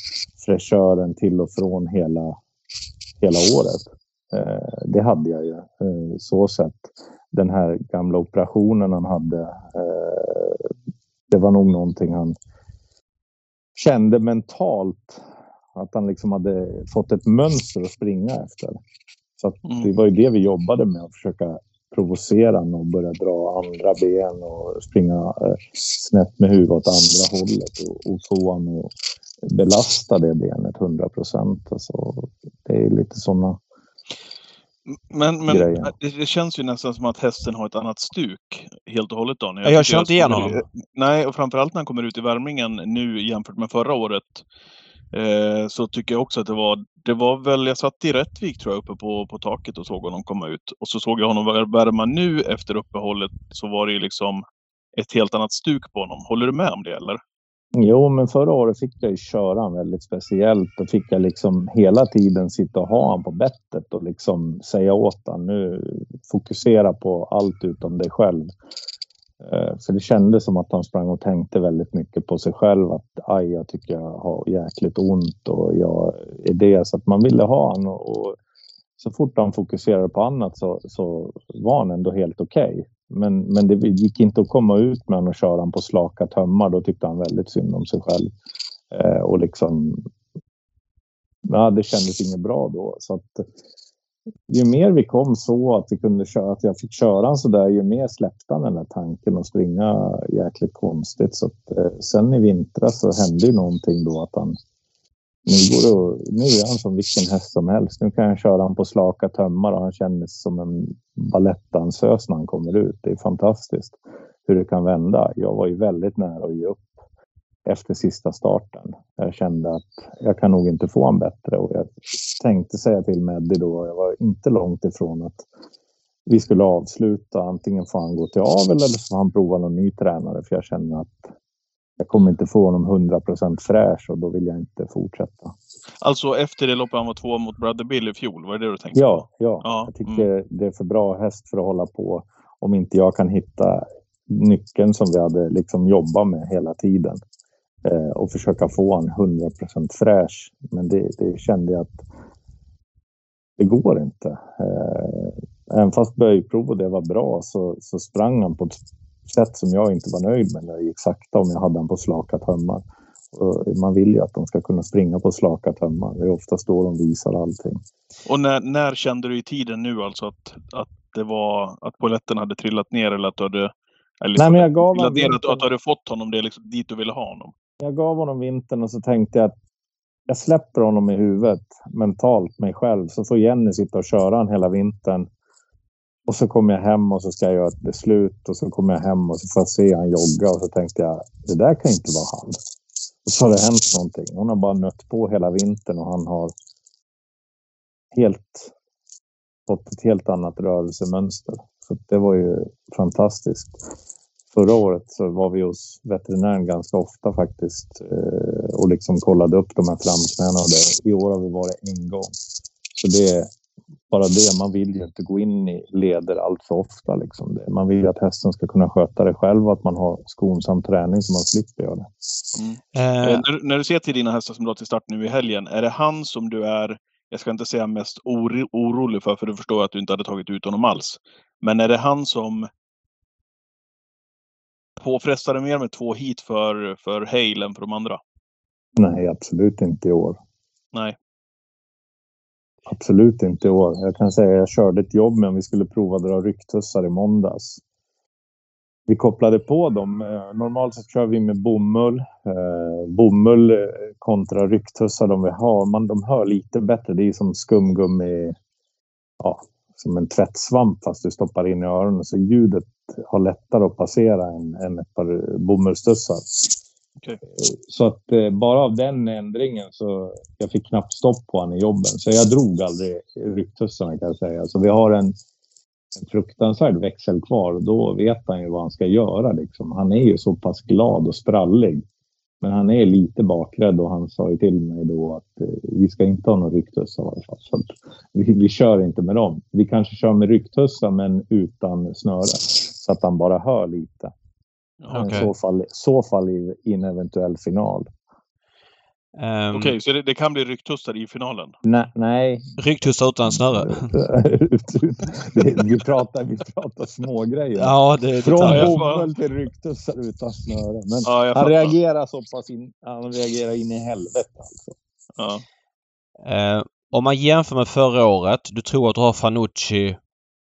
fräschören till och från hela, hela året. Eh, det hade jag ju eh, så sett. Den här gamla operationen han hade. Eh, det var nog någonting han kände mentalt. Att han liksom hade fått ett mönster att springa efter. Så mm. det var ju det vi jobbade med, att försöka provocera honom och börja dra andra ben och springa eh, snett med huvudet åt andra hållet och, och få honom att belasta det benet 100 procent. Alltså, det är lite sådana men, men det, det, känns ju nästan som att hästen har ett annat stuk helt och hållet Daniel. Jag, jag känner inte igen honom. Nej, och framförallt när han kommer ut i värmningen nu jämfört med förra året. Eh, så tycker jag också att det var, det var väl, jag satt i Rättvik tror jag uppe på, på taket och såg honom komma ut. Och så såg jag honom värma nu efter uppehållet så var det ju liksom ett helt annat stuk på honom. Håller du med om det eller? Jo, men förra året fick jag ju köra han väldigt speciellt. Då fick jag liksom hela tiden sitta och ha honom på bettet och liksom säga åt honom nu fokusera på allt utom dig själv. Eh, för det kändes som att han sprang och tänkte väldigt mycket på sig själv. Att aj, jag tycker jag har jäkligt ont och jag är det. Så att man ville ha honom. Och så fort han fokuserade på annat så, så var han ändå helt okej. Okay. Men, men det gick inte att komma ut med honom och köra honom på slaka tömmar. Då tyckte han väldigt synd om sig själv. Eh, och liksom... Ja, det kändes inget bra då. Så att, ju mer vi kom så att vi kunde köra, att jag fick köra en sådär, ju mer släppte han den där tanken och springa jäkligt konstigt. Så att, eh, sen i vintras så hände ju någonting då att han nu, går det, nu är han som vilken häst som helst. Nu kan jag köra honom på slaka tömmar och han känns som en balettdansös när han kommer ut. Det är fantastiskt hur det kan vända. Jag var ju väldigt nära att ge upp efter sista starten. Jag kände att jag kan nog inte få en bättre och jag tänkte säga till Meddi då, jag var inte långt ifrån att vi skulle avsluta. Antingen får han gå till avel eller så får han prova någon ny tränare för jag känner att jag kommer inte få honom 100% fräsch och då vill jag inte fortsätta. Alltså efter det loppet han var två mot Brother Bill i fjol, var det det du tänkte ja? Ja, ja. jag tycker mm. det är för bra häst för att hålla på om inte jag kan hitta nyckeln som vi hade liksom jobbat med hela tiden. Eh, och försöka få han 100% fräsch. Men det, det kände jag att det går inte. Eh, även fast böjprov och det var bra så, så sprang han på ett sätt som jag inte var nöjd med när det gick sakta om jag hade han på slaka tömmar. Och man vill ju att de ska kunna springa på slaka tömmar. Det är oftast då de visar allting. Och när, när kände du i tiden nu alltså att, att det var att poletten hade trillat ner eller att du hade... Eller liksom, Nej, men jag gav att, att du hade fått honom det liksom, dit du ville ha honom? Jag gav honom vintern och så tänkte jag att jag släpper honom i huvudet mentalt, mig själv. Så får Jenny sitta och köra han hela vintern. Och så kommer jag hem och så ska jag göra ett beslut och så kommer jag hem och så får jag se han jogga och så tänkte jag det där kan inte vara han. Och så har det hänt någonting. Hon har bara nött på hela vintern och han har helt fått ett helt annat rörelsemönster. Så det var ju fantastiskt. Förra året så var vi hos veterinären ganska ofta faktiskt eh, och liksom kollade upp de här framknäna och det. I år har vi varit en gång. Så det är bara det. Man vill ju inte gå in i leder allt för ofta. Liksom. Man vill ju att hästen ska kunna sköta det själv och att man har skonsam träning så man slipper göra det. Eh, när, när du ser till dina hästar som drar till start nu i helgen, är det han som du är, jag ska inte säga mest oro, orolig för, för du förstår att du inte hade tagit ut honom alls. Men är det han som påfrestar det mer med två hit för, för Hale än för de andra? Nej, absolut inte i år. Nej. Absolut inte i år. Jag kan säga att jag körde ett jobb om vi skulle prova att dra rycktussar i måndags. Vi kopplade på dem. Eh, normalt så kör vi med bomull. Eh, bomull eh, kontra rycktussar de vi har. Man, de hör lite bättre. Det är som skumgummi. Ja, som en tvättsvamp fast du stoppar in i öronen. Så ljudet har lättare att passera än, än ett par bomullstussar. Okay. Så att eh, bara av den ändringen så jag fick knappt stopp på honom i jobben. Så jag drog aldrig rycktussarna kan jag säga. Så vi har en, en fruktansvärd växel kvar och då vet han ju vad han ska göra. Liksom. Han är ju så pass glad och sprallig. Men han är lite bakrädd och han sa ju till mig då att eh, vi ska inte ha någon rycktussa i alla fall. Så vi, vi kör inte med dem. Vi kanske kör med rycktussa men utan snöre. Så att han bara hör lite. Okay. I så fall, så fall i, i en eventuell final. Um, Okej, okay, så det, det, kan bli rycktussar i finalen? Nej. nej. Rycktussar utan snöre? vi, pratar, vi pratar smågrejer. Ja, det, Från bomull till rycktussar utan snöre. Men ja, han reagerar så pass in, han reagerar in i helvete alltså. Ja. Uh, om man jämför med förra året. Du tror att du har Fanucci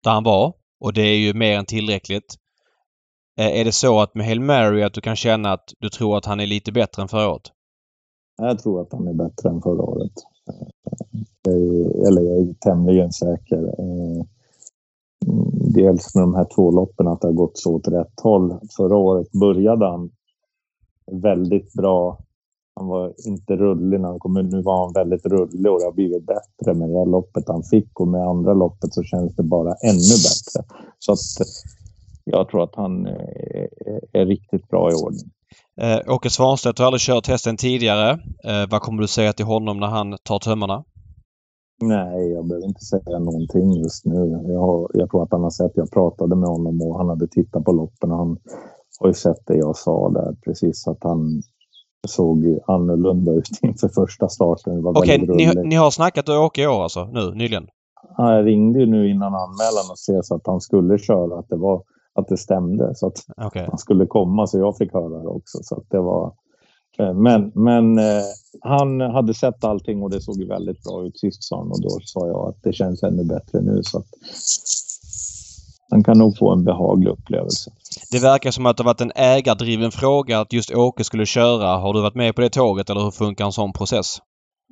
där han var och det är ju mer än tillräckligt. Är det så att med Hail Mary att du kan känna att du tror att han är lite bättre än förra året? Jag tror att han är bättre än förra året. eller jag är tämligen säker. Eh, dels med de här två loppen att det har gått så åt rätt håll. Förra året började han väldigt bra. Han var inte rullig när han kom Nu var han väldigt rullig och det har blivit bättre med det loppet han fick och med andra loppet så känns det bara ännu bättre. Så att jag tror att han är, är riktigt bra i ordning. Eh, Åke Svanstedt har aldrig kört hästen tidigare. Eh, vad kommer du säga till honom när han tar tömmarna? Nej, jag behöver inte säga någonting just nu. Jag, har, jag tror att han har sett, jag pratade med honom och han hade tittat på loppen och han har ju sett det jag sa där precis att han såg annorlunda ut inför första starten. Okej, okay, ni, ni, har snackat med Åke i år alltså, nu nyligen? Han ringde ju nu innan anmälan och sa att han skulle köra, att det var att det stämde. Så att okay. han skulle komma så jag fick höra det också. Så det var, eh, men men eh, han hade sett allting och det såg väldigt bra ut sist sa han och då sa jag att det känns ännu bättre nu. Så att han kan nog få en behaglig upplevelse. Det verkar som att det varit en ägardriven fråga att just Åke skulle köra. Har du varit med på det tåget eller hur funkar en sån process?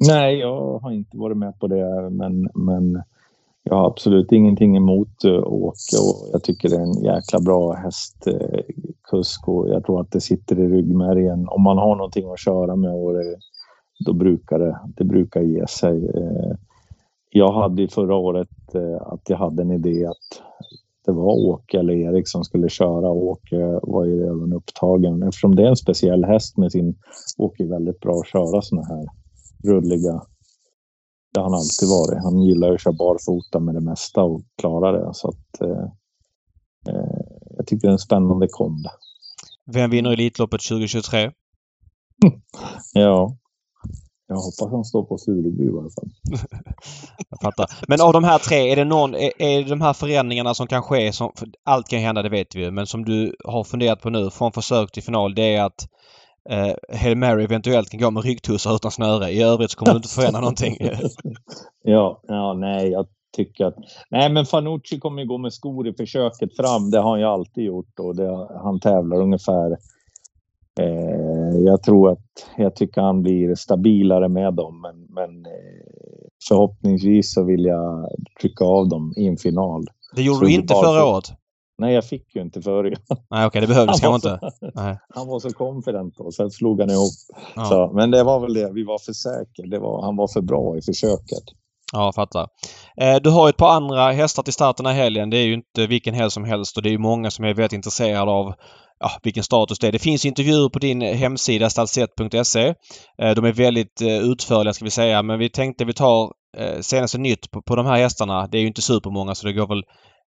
Nej, jag har inte varit med på det men, men jag har absolut ingenting emot eh, Åke och jag tycker det är en jäkla bra hästkusk eh, och jag tror att det sitter i ryggmärgen. Om man har någonting att köra med och det, då brukar det, det brukar ge sig. Eh, jag hade förra året att jag hade en idé att det var Åke eller Erik som skulle köra. Åke var ju redan upptagen eftersom det är en speciell häst med sin Åke är väldigt bra att köra såna här rulliga det har han alltid varit. Han gillar att köra barfota med det mesta och klara det. Så att, eh, eh, jag tycker det är en spännande komb. Vem vinner Elitloppet 2023? Ja. Jag hoppas han står på Sureby i alla fall. jag fattar. Men av de här tre, är det någon, är, är det de här förändringarna som kan ske, som, allt kan hända det vet vi ju, men som du har funderat på nu från försök till final, det är att eh, Hail Mary eventuellt kan gå med ryggtussar utan snöre. I övrigt så kommer du inte förändra någonting. ja, ja, nej, jag tycker att... Nej, men Fanucci kommer ju gå med skor i försöket fram. Det har han ju alltid gjort och det, han tävlar ungefär. Eh, jag tror att jag tycker han blir stabilare med dem, men, men eh, förhoppningsvis så vill jag trycka av dem i en final. Det gjorde så du inte förra året? Nej, jag fick ju inte förr. Nej, okej, okay, det behövdes kanske inte. Nej. Han var så confident då, sen slog han ihop. Ja. Så, men det var väl det, vi var för säkra. Det var, han var för bra i försöket. Ja, fattar. Eh, du har ett par andra hästar till starten här helgen. Det är ju inte vilken helg som helst och det är ju många som är väldigt intresserade av ja, vilken status det är. Det finns intervjuer på din hemsida stadsett.se. Eh, de är väldigt eh, utförliga ska vi säga men vi tänkte vi tar senaste nytt på, på de här hästarna. Det är ju inte supermånga så det går väl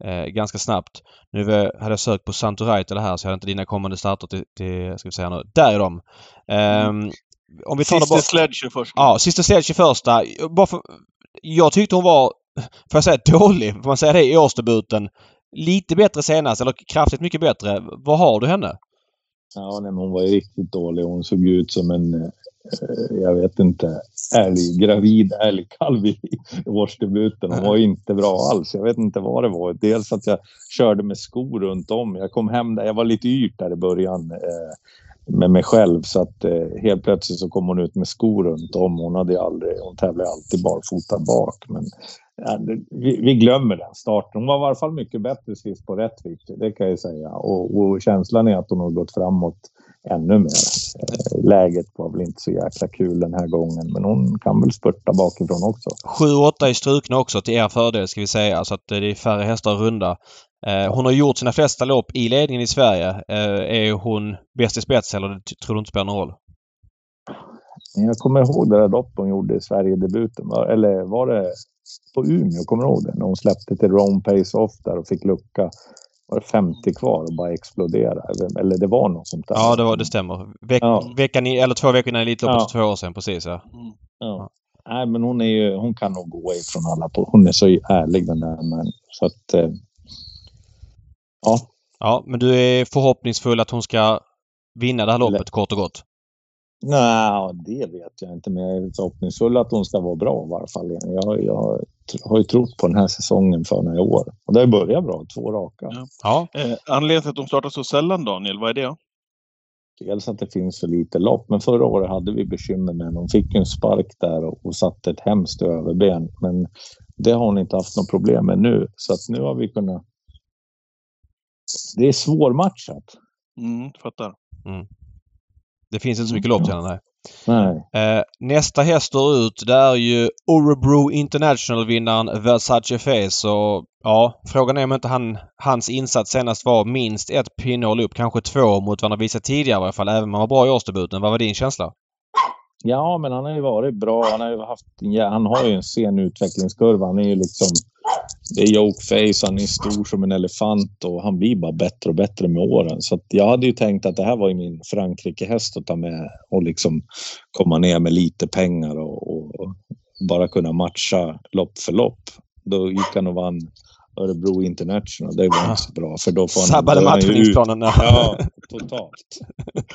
eh, ganska snabbt. Nu hade jag sökt på Santoraita här så jag hade inte dina kommande starter till, till ska vi säga nu. Där är de. Um, om vi tar Sista Sledge först. Ja, Sista Sledge första. Bara för, jag tyckte hon var, får jag säga dålig, får man säga det, i årsdebuten. Lite bättre senast, eller kraftigt mycket bättre. Vad har du henne? Ja, nej, men hon var ju riktigt dålig. Hon såg ut som en, eh, eh jag vet inte, älg, gravid älgkalv i årsdebuten. Hon var inte bra alls. Jag vet inte vad det var. Dels att jag körde med skor runt om. Jag kom hem där, jag var lite yrt där i början. Eh, med mig själv så att eh, helt plötsligt så kom hon ut med skor runt om. Hon hade aldrig, hon tävlade alltid barfota bak. Men vi, vi, glömmer den starten. Hon var i alla fall mycket bättre sist på Rättvik, det kan jag säga. Och, och, känslan är att hon har gått framåt ännu mer. Eh, läget var väl inte så jäkla kul den här gången, men hon kan väl spurta bakifrån också. 7-8 är strukna också till er fördel ska vi säga, så att eh, det är färre hästar att runda. Eh, hon har gjort sina flesta lopp i ledningen i Sverige. Eh, är hon bäst i spets eller tror du inte spelar någon roll? Jag kommer ihåg det där loppet hon gjorde i Sverigedebuten. Eller var det på Umeå? Kommer du ihåg det? När hon släppte till Rome Pace Off där och fick lucka. Var det 50 kvar och bara explodera? Eller det var något sånt där. Ja, det, var, det stämmer. Veck, ja. veckan i, eller två veckor innan Elitloppet ja. för två år sedan. Precis ja. Mm. ja. Nej, men hon, är ju, hon kan nog gå ifrån alla. På, hon är så ärlig den där. Men, så att, eh, Ja. Ja, men du är förhoppningsfull att hon ska vinna det här loppet kort och gott? Nej, det vet jag inte. Men jag är förhoppningsfull att hon ska vara bra i varje fall. Jag, jag har ju trott på den här säsongen för några år. Och det har börjat bra. Två raka. Ja. ja. Eh, anledningen till att de startar så sällan, Daniel, vad är det? Dels att det finns för lite lopp. Men förra året hade vi bekymmer med henne. Hon fick ju en spark där och, och satte ett hemskt överben. Men det har hon inte haft något problem med nu. Så att nu har vi kunnat det är svårmatchat. Mm, fattar. Mm. Det finns inte så mycket lopp till henne. Nej. Eh, nästa häst ut det är ju Orebro International-vinnaren Versace Face. Och, ja, frågan är om inte han, hans insats senast var minst ett pinnhål upp. Kanske två mot vad han har visat tidigare i alla fall. Även om han var bra i årsdebuten. Vad var din känsla? Ja, men han har ju varit bra. Han har ju haft, ja, han har ju en sen utvecklingskurva. Han är ju liksom det är jokeface, han är stor som en elefant och han blir bara bättre och bättre med åren. Så jag hade ju tänkt att det här var min Frankrike-häst att ta med och liksom komma ner med lite pengar och, och bara kunna matcha lopp för lopp. Då gick han och vann Örebro International. Det var inte så bra för då får han... Sabbade matchningsplanen. Ja, totalt.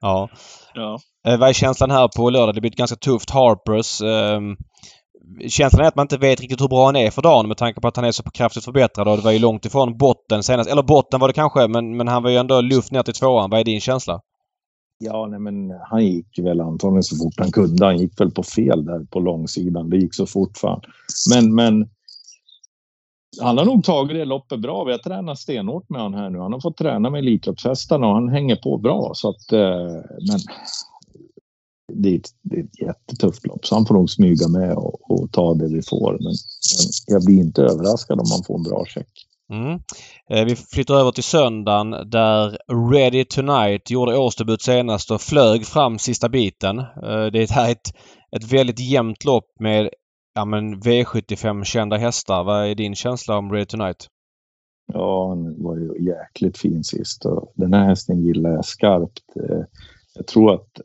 ja. ja. Eh, vad är känslan här på lördag? Det blir ett ganska tufft Harpers. Um, känslan är att man inte vet riktigt hur bra han är för dagen med tanke på att han är så kraftigt förbättrad och det var ju långt ifrån botten senast. Eller botten var det kanske men, men han var ju ändå luft ner till tvåan. Vad är din känsla? Ja, nej, men han gick väl antagligen så fort han kunde. Han gick väl på fel där på långsidan. Det gick så fort fan. Men, men han har nog tagit det loppet bra. Vi har tränat stenhårt med honom här nu. Han har fått träna med Elitloppshästarna och han hänger på bra. Så att, eh, men det är, ett, det är ett jättetufft lopp, så han får nog smyga med och, och ta det vi får. Men, men, jag blir inte överraskad om man får en bra check. Mm. Eh, vi flyttar över till söndagen där Ready Tonight gjorde årsdebut senast och flög fram sista biten. Eh, det är ett, ett väldigt jämnt lopp med ja, men V75-kända hästar. Vad är din känsla om Ready Tonight? Ja, han var ju jäkligt fin sist och den här hästen gillar jag skarpt. Eh, jag tror att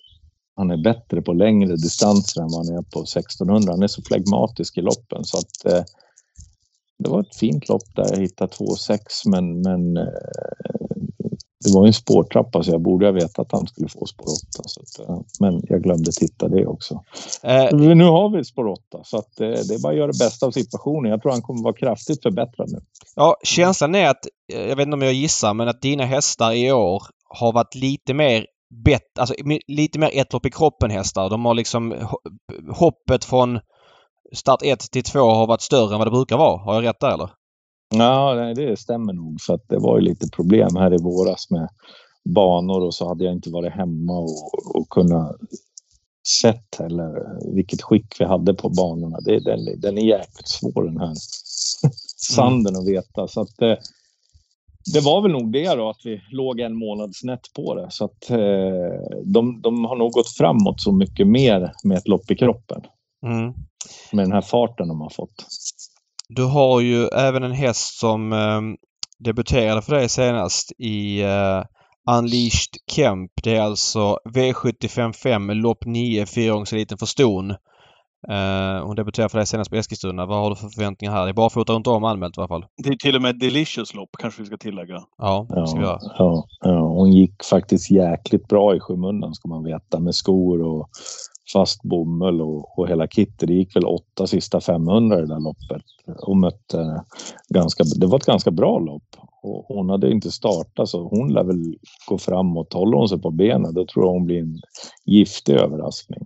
han är bättre på längre distanser än vad han är på 1600. Han är så flegmatisk i loppen så att eh, det var ett fint lopp där jag hittade 2,6 men, men eh, det var en spårtrappa så jag borde ha vetat att han skulle få spår 8. Så att, eh, men jag glömde titta det också. Eh, nu har vi spår 8 så att, eh, det är bara att göra det bästa av situationen. Jag tror han kommer vara kraftigt förbättrad nu. Ja, känslan är att, jag vet inte om jag gissar, men att dina hästar i år har varit lite mer bett, alltså lite mer ett lopp i kroppen hästar. De har liksom hoppet från start 1 till 2 har varit större än vad det brukar vara. Har jag rätt där eller? Ja, det stämmer nog. För att det var ju lite problem här i våras med banor och så hade jag inte varit hemma och, och kunnat sett eller vilket skick vi hade på banorna. Det, den, den är jäkligt svår den här sanden att veta. Så att, eh, det var väl nog det då, att vi låg en månad snett på det. Så att eh, de, de har nog gått framåt så mycket mer med ett lopp i kroppen. Mm. Med den här farten de har fått. Du har ju även en häst som eh, debuterade för dig senast i eh, Unleashed Kemp. Det är alltså V755 lopp 9, fyraåringseliten för ston. Uh, hon debuterade för dig senast på Eskilstuna. Vad har du för förväntningar här? Det är barfota runt om anmält i alla fall. Det är till och med Delicious lopp kanske vi ska tillägga. Ja, det ska vi göra. Ja, ja, hon gick faktiskt jäkligt bra i skymundan ska man veta med skor och fast bomull och, och hela kittet. Det gick väl åtta sista 500 i det där loppet. Hon mötte ganska, det var ett ganska bra lopp och hon hade inte startat så hon lär väl gå framåt. Håller hon sig på benen då tror jag hon blir en giftig överraskning.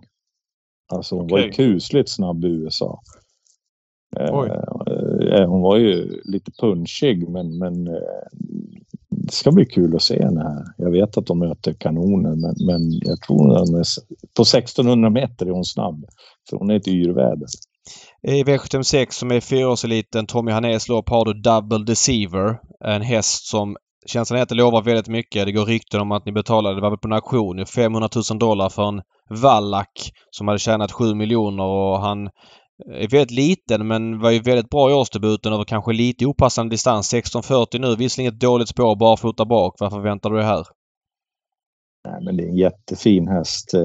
Alltså hon okay. var ju kusligt snabb i USA. Eh, eh, hon var ju lite punchig men, men eh, det ska bli kul att se henne här. Jag vet att de möter kanoner men, men jag tror att hon är, på 1600 meter är hon snabb. För hon är ett yrväder. I V76 som är fyraårseliten Tommy Hanés lopp har du Double Deceiver. En häst som känslan är att det lovar väldigt mycket. Det går rykten om att ni betalade, det var väl på en auktion, 500 000 dollar för en vallack som hade tjänat 7 miljoner och han är väldigt liten men var ju väldigt bra i årsdebuten över kanske lite opassande distans. 16.40 nu. Visserligen ett dåligt spår barfota bak. Vad förväntar du dig här? Nej, men det är en jättefin häst. Eh,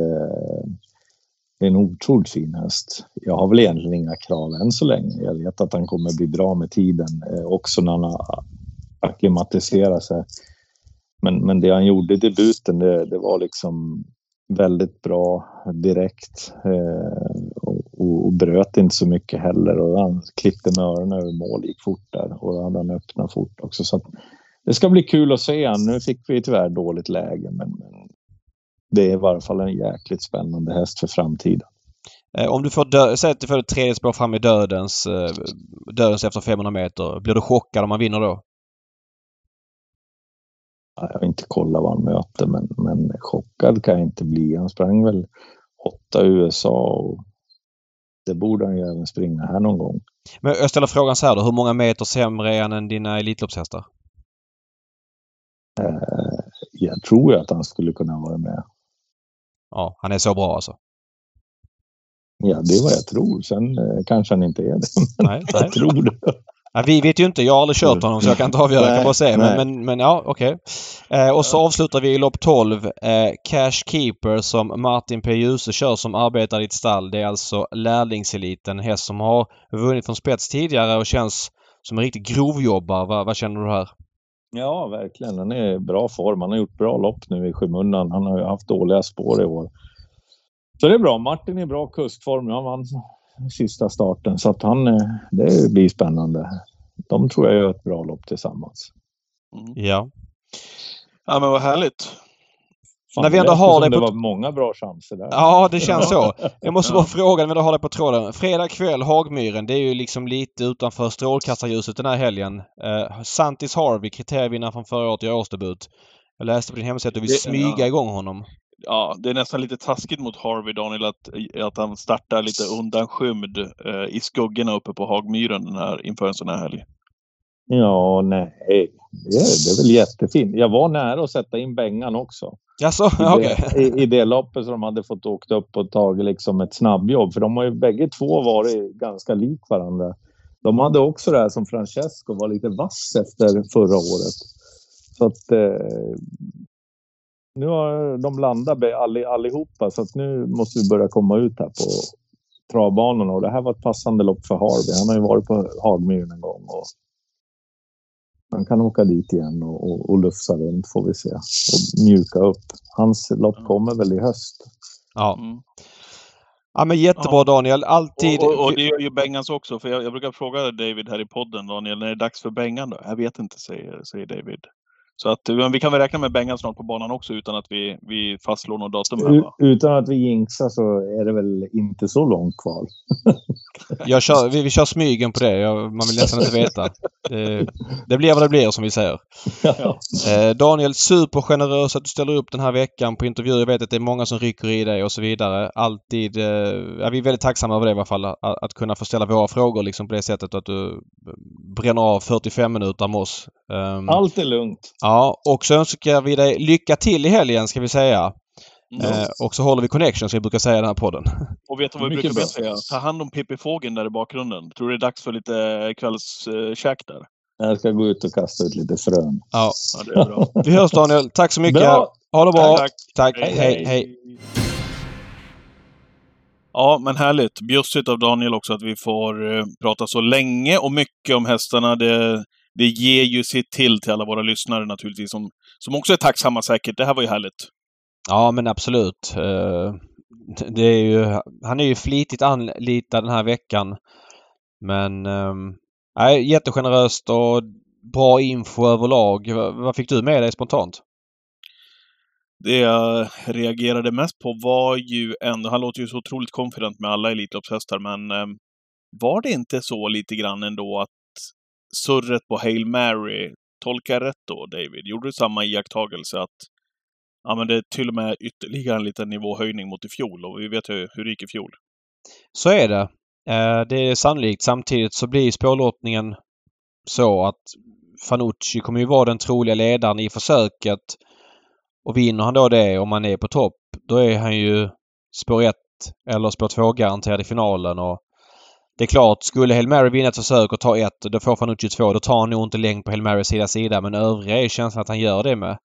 det är en otroligt fin häst. Jag har väl egentligen inga krav än så länge. Jag vet att han kommer bli bra med tiden eh, också när han har acklimatiserat sig. Men, men det han gjorde i debuten, det, det var liksom väldigt bra direkt och, och, bröt inte så mycket heller och han klippte med öronen över mål, gick fort där och hade han öppnat fort också. Så det ska bli kul att se han. Nu fick vi tyvärr dåligt läge men, men det är i varje fall en jäkligt spännande häst för framtiden. Eh, om du får dö- säg att du får ett tredje spår fram i dödens, eh, dödens efter 500 meter. Blir du chockad om man vinner då? Jag har inte kollat vad han möter men, men chockad kan jag inte bli. Han sprang väl åtta USA och det borde han ju även springa här någon gång. Men jag ställer frågan så här då. Hur många meter sämre är han än dina Elitloppshästar? Eh, jag tror att han skulle kunna vara med. Ja, han är så bra alltså? Ja, det är vad jag tror. Sen eh, kanske han inte är det. Men nej, jag nej. tror det. Ja, vi vet ju inte. Jag har aldrig kört honom så jag kan inte avgöra. jag kan bara säga. Men, men, men, ja, okej. Okay. Eh, och så avslutar vi i lopp 12. Eh, Cash Keeper som Martin P. Djuse kör som arbetar i ett stall. Det är alltså lärlingseliten. En häst som har vunnit från spets tidigare och känns som en riktig grovjobbare. Va, vad känner du här? Ja, verkligen. Han är i bra form. Han har gjort bra lopp nu i skymundan. Han har ju haft dåliga spår i år. Så det är bra. Martin är i bra kustform. Han vann sista starten. Så att han, eh, det blir spännande. De tror jag gör ett bra lopp tillsammans. Mm. Ja. Ja men vad härligt. Fan, när vi ändå har det på... Det var många bra chanser där. Ja, det känns så. Jag måste bara fråga när vi ändå har det på tråden. Fredag kväll, Hagmyren. Det är ju liksom lite utanför strålkastarljuset den här helgen. Uh, Santis Harvey, kriterievinnaren från förra året, gör årsdebut. Jag läste på din hemsida att du vill det, smyga ja. igång honom ja, det är nästan lite taskigt mot Harvey Daniel att, att han startar lite undanskymd eh, i skuggorna uppe på Hagmyren den här, inför en sån här helg. Ja, nej. Det är, det är väl jättefint. Jag var nära att sätta in Bengan också. Jaså? I, okay. i, I det loppet som de hade fått åkt upp och tagit liksom ett snabbjobb. För de har ju bägge två varit ganska lik varandra de hade också det här som Francesco var lite vass efter förra året. Så att eh, nu har de landat allihopa så att nu måste vi börja komma ut här på travbanorna och det här var ett passande lopp för Harvey. Han har ju varit på Hagmyren en gång och han kan åka dit igen och, och, och lufsa runt får vi se och mjuka upp. Hans lopp kommer väl i höst. Ja. Mm. Ja men jättebra Daniel, alltid. Och, och, och det gör ju Bengans också, för jag, jag, brukar fråga David här i podden, Daniel, när är det dags för Bengan då? Jag vet inte, säger, säger David. Så att vi kan väl räkna med Bengan snart på banan också utan att vi, vi fastslår något datum. Här? Utan att vi jinxar så är det väl inte så långt kvar. Jag kör, vi, vi kör smygen på det. Jag, man vill nästan inte veta. Det, det blir vad det blir som vi säger. Ja. Eh, Daniel, supergenerös att du ställer upp den här veckan på intervjuer. Jag vet att det är många som rycker i dig och så vidare. Alltid. Eh, ja, vi är väldigt tacksamma över det i alla fall. Att, att kunna få ställa våra frågor liksom på det sättet att du bränner av 45 minuter med oss. Um, Allt är lugnt. Ja, och så önskar vi dig lycka till i helgen ska vi säga. Mm. Eh, och så håller vi connection som vi brukar säga i den här podden. Och vet du vad vi brukar säga? Ta hand om Pippi Fågeln där i bakgrunden. Tror du det är dags för lite kvällskäk där? Jag ska gå ut och kasta ut lite frön. Ja. ja det är bra. vi hörs Daniel. Tack så mycket. Bra. Ha det bra. Tack. tack. tack. Hej, hej. hej. Ja, men härligt. Bjussigt av Daniel också att vi får prata så länge och mycket om hästarna. Det, det ger ju sitt till till alla våra lyssnare naturligtvis, som, som också är tacksamma säkert. Det här var ju härligt. Ja, men absolut. Uh, det är ju, han är ju flitigt anlitad den här veckan. Men nej, jättegeneröst och bra info överlag. Vad fick du med dig spontant? Det jag reagerade mest på var ju ändå, han låter ju så otroligt confident med alla Elitloppshästar, men eh, var det inte så lite grann ändå att surret på Hail Mary, tolkar jag rätt då David? Gjorde du samma iakttagelse att ja, men det är till och med ytterligare en liten nivåhöjning mot i fjol och vi vet ju hur det gick i fjol. Så är det. Eh, det är sannolikt. Samtidigt så blir spårlottningen så att Fanucci kommer ju vara den troliga ledaren i försöket. Och vinner han då det om han är på topp, då är han ju spår 1 eller spår 2 garanterad i finalen. Och det är klart, skulle Hail Mary vinna ett försök och ta ett, då får Fanucci två. Då tar han nog inte längd på Hail Marys sida sida. Men övriga är känslan att han gör det med.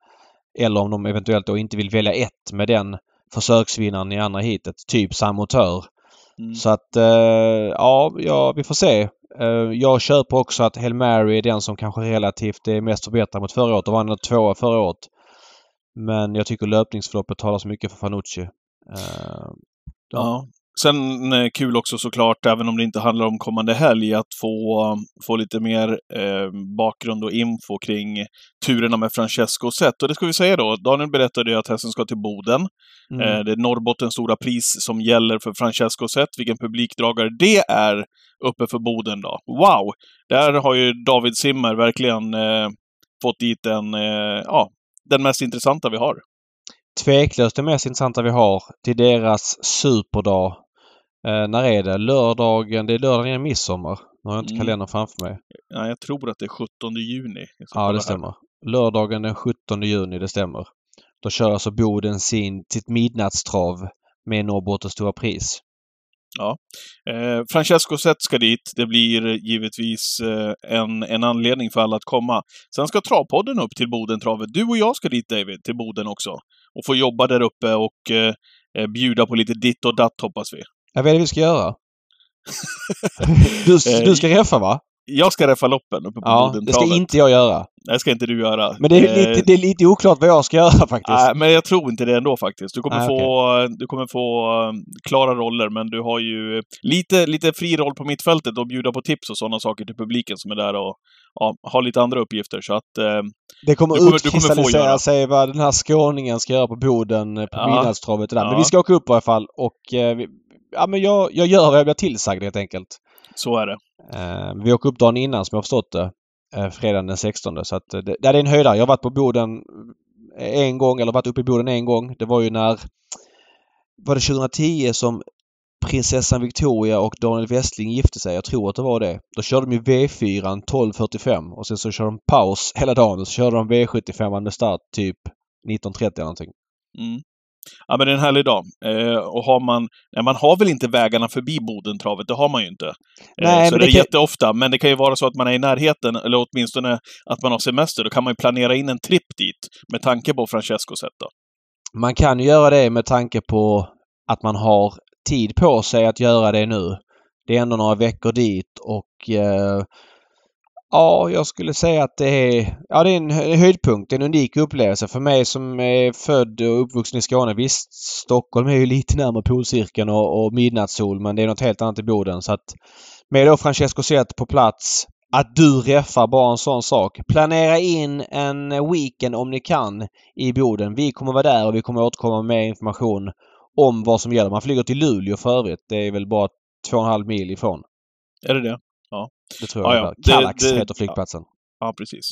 Eller om de eventuellt då inte vill välja ett med den försöksvinnaren i andra hitet. Typ Samotör. Mm. Så att eh, ja, ja, vi får se. Eh, jag köper också att Hail Mary är den som kanske relativt är mest förbättrad mot förra året. Var han tvåa förra året. Men jag tycker löpningsförloppet talar så mycket för Fanucci. Eh, ja. Sen eh, kul också såklart, även om det inte handlar om kommande helg, att få, få lite mer eh, bakgrund och info kring turerna med Francesco Zet. Och det ska vi säga då, Daniel berättade att hästen ska till Boden. Mm. Eh, det är Norrbottens stora pris som gäller för Francesco Zet. Vilken publikdragare det är uppe för Boden då. Wow! Där har ju David Simmer verkligen eh, fått dit en, eh, ja, den mest intressanta vi har. Tveklöst det mest intressanta vi har till deras superdag Eh, när är det? Lördagen? Det är lördagen innan midsommar. Nu har jag inte mm. kalendern framför mig. Ja, jag tror att det är 17 juni. Ja, det stämmer. Lördagen den 17 juni, det stämmer. Då kör alltså Boden sin, sitt midnattstrav med Norrbottens stora pris. Ja. Eh, Francesco Zet ska dit. Det blir givetvis eh, en, en anledning för alla att komma. Sen ska Travpodden upp till Bodentravet. Du och jag ska dit David, till Boden också. Och få jobba där uppe och eh, eh bjuda på lite ditt och datt hoppas vi. Ja, vad är det vi ska göra? du, du ska reffa va? Jag ska reffa loppen uppe på Ja, det ska inte jag göra. Det ska inte du göra. Men det är, lite, eh, det är lite oklart vad jag ska göra faktiskt. Nej, men jag tror inte det ändå faktiskt. Du kommer, Nej, få, okay. du kommer få um, klara roller, men du har ju lite, lite fri roll på mittfältet och bjuda på tips och sådana saker till publiken som är där och ja, har lite andra uppgifter. Så att, eh, det kommer utkristallisera sig vad den här skåningen ska göra på Boden på ja. midnattstravet. Ja. Men vi ska åka upp i alla fall och eh, ja, men jag, jag gör vad jag blir tillsagd helt enkelt. Så är det. Eh, vi åker upp dagen innan som jag har förstått det. Eh, fredagen den 16. Så att eh, det, det är en höjdare. Jag har varit på Boden en gång eller varit uppe i Boden en gång. Det var ju när var det 2010 som prinsessan Victoria och Daniel Westling gifte sig. Jag tror att det var det. Då körde de ju V4 12.45 och sen så körde de paus hela dagen och så körde de V75 med start typ 19.30 eller någonting. Mm. Ja, men det är en härlig dag. Eh, och har man... Nej, man har väl inte vägarna förbi Bodentravet, det har man ju inte. Eh, Nej, så men det är det kan- jätteofta. Men det kan ju vara så att man är i närheten, eller åtminstone att man har semester. Då kan man ju planera in en tripp dit med tanke på Francescos sätt då. Man kan ju göra det med tanke på att man har tid på sig att göra det nu. Det är ändå några veckor dit och eh, ja, jag skulle säga att det är, ja, det är en höjdpunkt. En unik upplevelse för mig som är född och uppvuxen i Skåne. Visst, Stockholm är ju lite närmare polcirkeln och, och midnattssol men det är något helt annat i Boden. Så att med då Francesco Zet på plats att du räffar bara en sån sak. Planera in en weekend om ni kan i Boden. Vi kommer vara där och vi kommer återkomma med mer information om vad som gäller. Man flyger till Luleå för övrigt. Det är väl bara två och en halv mil ifrån. Är det det? Det tror jag Ja, ja. var. Det- Kallax det- heter flygplatsen. Ja, precis.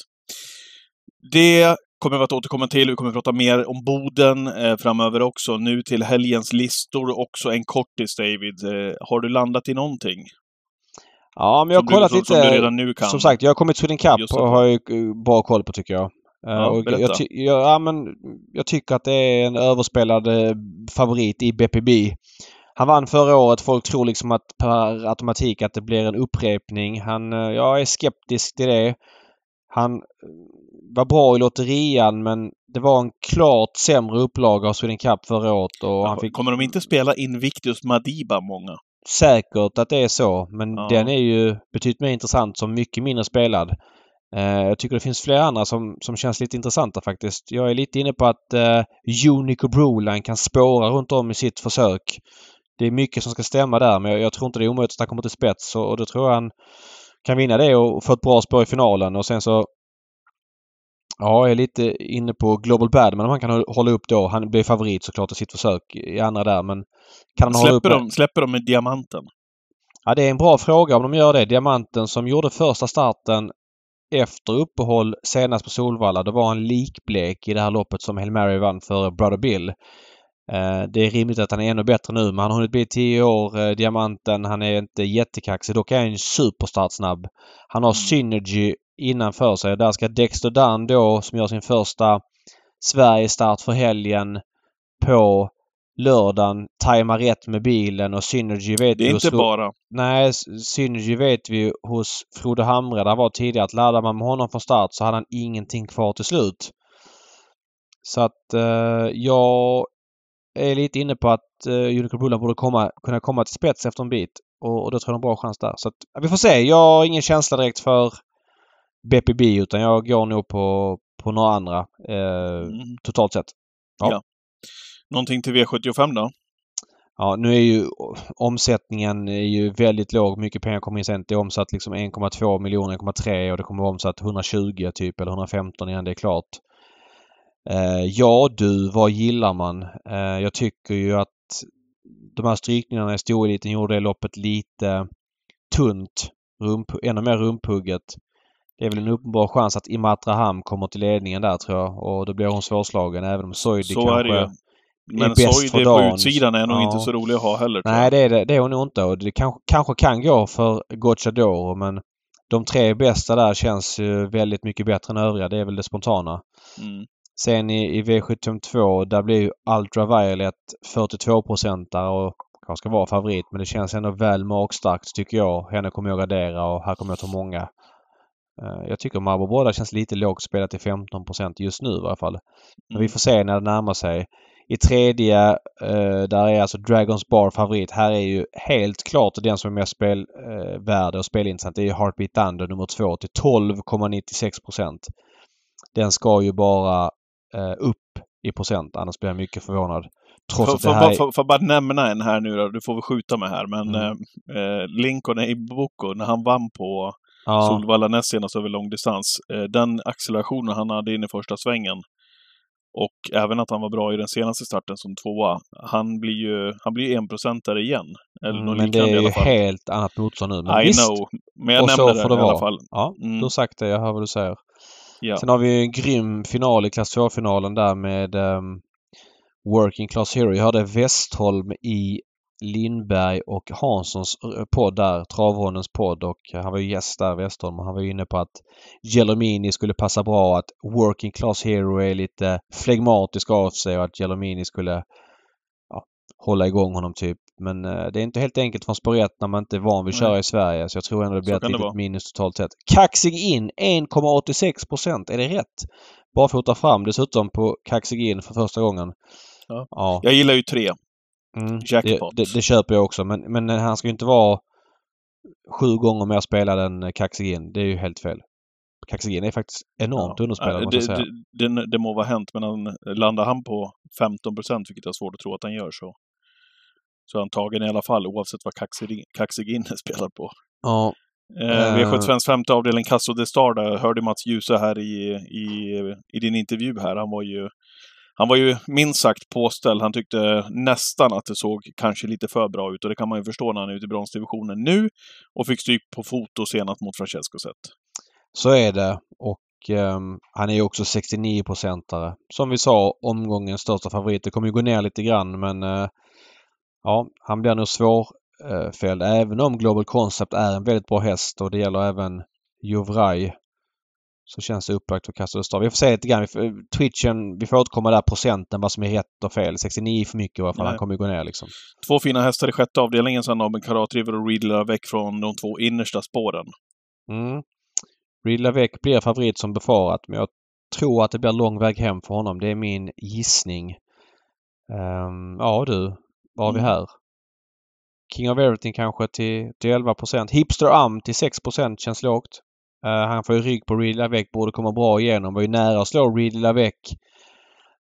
Det kommer vi att återkomma till. Vi kommer att prata mer om Boden eh, framöver också. Nu till helgens listor också en kortis, David. Eh, har du landat i någonting? Ja, men jag har kollat du, som, lite. Som du redan nu kan? Som sagt, jag har kommit Cup Just det. och har ju eh, bra koll på tycker jag. Eh, Ja, jag, jag, ja, men jag tycker att det är en överspelad eh, favorit i BPB. Han vann förra året. Folk tror liksom att per automatik att det blir en upprepning. Han, eh, jag är skeptisk till det. Han eh, var bra i lotterian men det var en klart sämre upplaga av Sweden Cup förra året och han fick Kommer de inte spela Invictus Madiba många? säkert att det är så. Men Ja. den är ju betydligt mer intressant som mycket mindre spelad. Eh, jag tycker det finns flera andra som, som känns lite intressanta faktiskt. Jag är lite inne på att eh, Unico Broline kan spåra runt om i sitt försök. Det är mycket som ska stämma där men jag, jag tror inte det är omöjligt att han kommer till spets och, och då tror jag han kan vinna det och få ett bra spår i finalen och sen så Ja, jag är lite inne på Global Badman om han kan hålla upp då. Han blir favorit såklart i sitt försök i andra där men kan han hålla upp Släpper de, släpper de med diamanten? Ja, det är en bra fråga om de gör det. Diamanten som gjorde första starten efter uppehåll senast på Solvalla. Det var en likblek i det här loppet som Hail Mary vann för Brother Bill. Eh, Det är rimligt att han är ännu bättre nu men han har hunnit bli 10 år, eh, Diamanten. Han är inte jättekaxig. Dock är han ju superstartsnabb. Han har Mm. Synergy innanför sig. Där ska Dexter Dunn då, som gör sin första Sverigestart för helgen på lördagen, tajma rätt med bilen och Synergy vet Det är vi inte svår- bara... Nej, Synergy vet vi hos Frode Hamre. Där var tidigare att laddar man med honom från start så hade han ingenting kvar till slut. Så att eh, jag är lite inne på att eh, Unicorn Bullen borde komma, kunna komma till spets efter en bit. Och, och då tror jag de har en bra chans där. Så att, ja, vi får se. Jag har ingen känsla direkt för BPB utan jag går nog på, på några andra eh, Mm. totalt sett. Ja. Ja. Någonting till V75 då? Ja, nu är ju omsättningen är ju väldigt låg. Mycket pengar kommer in sent. Det är omsatt liksom 1,2 miljoner, 1,3 och det kommer vara omsatt 120 typ eller 115 innan det är klart. Eh, ja du, vad gillar man? Eh, jag tycker ju att de här strykningarna i storeliten gjorde det loppet lite tunt. Rump, ännu mer rumphugget. Det är väl en uppenbar chans att Imatra Ham kommer till ledningen där tror jag och då blir hon svårslagen även om Soidi Så kanske... är det. Men bäst Soidi för på dagen. utsidan är nog Ja. inte så rolig att ha heller. Nej, det är, det, det är hon nog inte. Och det kanske, kanske kan gå för Gocciadoro men de tre bästa där känns ju väldigt mycket bättre än övriga. Det är väl det spontana. Mm. Sen i, i V752 där blir ju Ultraviolet 42-procentare och kanske ska vara favorit men det känns ändå väl magstarkt tycker jag. Henne kommer jag gardera och här kommer jag ta många. Eh, Jag tycker Marlboro Båda känns lite lågt spelat till 15% just nu i alla fall. Men Mm. vi får se när det närmar sig. I tredje, eh, där är alltså Dragons Bar favorit. Här är ju helt klart den som är mest spelvärde eh, och spelintressant. Det är ju Heartbeat Thunder nummer två till 12,96 procent. Den ska ju bara eh, upp i procent annars blir jag mycket förvånad. Trots Får, att det här får, får bara nämna en här nu då. Du får väl skjuta mig här. Men Mm. eh, eh, Lincoln Eiboko, när han vann på Ja, Solvalla näst senast över långdistans. Eh, den accelerationen han hade in i första svängen och även att han var bra i den senaste starten som tvåa. Han blir ju han blir ju enprocentare igen. Eller mm, men det är ju helt annat motstånd nu. Men I visst, know. Men jag och nämner det, det i alla fall. Ja, Mm. du har sagt det. Jag hör vad du säger. Ja. Sen har vi ju en grym final i klass 2-finalen där med um, Working Class Hero. Jag hörde Westholm i Lindberg och Hanssons podd där, Travhonens podd och eh, han var ju gäst där, Westholm, och han var ju inne på att Gelomini skulle passa bra, att Working Class Hero är lite flegmatisk av sig och att Gelomini skulle hålla igång honom typ. Men eh, det är inte helt enkelt från spår 1 när man inte är van vid att köra i Sverige. Så jag tror ändå det blir Så ett litet minus totalt sett. Kaxig in 1,86 procent. Är det rätt? Barfota fram dessutom på Kaxig in för första gången. Ja. ja. Jag gillar ju tre. Mm, Jackpot. Det, det, det köper jag också men, men han ska ju inte vara sju gånger mer spelad än Kaxigin. Det är ju helt fel. Kaxigin är faktiskt enormt underspelad Ja, måste jag det, säga. det, det, det må vara hänt, men han, landar han på 15 procent, vilket jag har svårt att tro att han gör, så, så är han tagen i alla fall, oavsett vad Kaxig- Kaxigin spelar på. Ja, Eh, Eh. V75 femte avdelning, Castro de Star, där hörde Mats Djuse här i, i, i din intervju här. Han var ju han var ju minst sagt påställd. Han tyckte nästan att det såg kanske lite för bra ut och det kan man ju förstå när han är ute i bronsdivisionen nu och fick stryk på foto senast mot Francesco Zet. så är det. Och ehm, han är ju också 69-procentare. Som vi sa, omgångens största favorit. Det kommer ju gå ner lite grann men eh, ja, han blir nog svårfälld. Även om Global Concept är en väldigt bra häst och det gäller även Jovraj. Så känns det upplagt för Castro de Star. Vi får se lite grann. Vi får- Twitchen, vi får återkomma där procenten vad som är rätt och fel. 69 är för mycket i alla fall. Nej. Han kommer ju gå ner liksom. Två fina hästar i sjätte avdelningen sen av Karat River och Reed väck från de två innersta spåren. Mm. Reed Lavec blir favorit som befarat men jag tror att det blir lång väg hem för honom. Det är min gissning. Ehm, ja du, vad har vi Mm. här? King of Everything kanske till, till 11% Hipster Am till 6% känns lågt. Eh, han får ju rygg på Reed Lavec, borde komma bra igenom. Var ju nära att slå Reed Lavec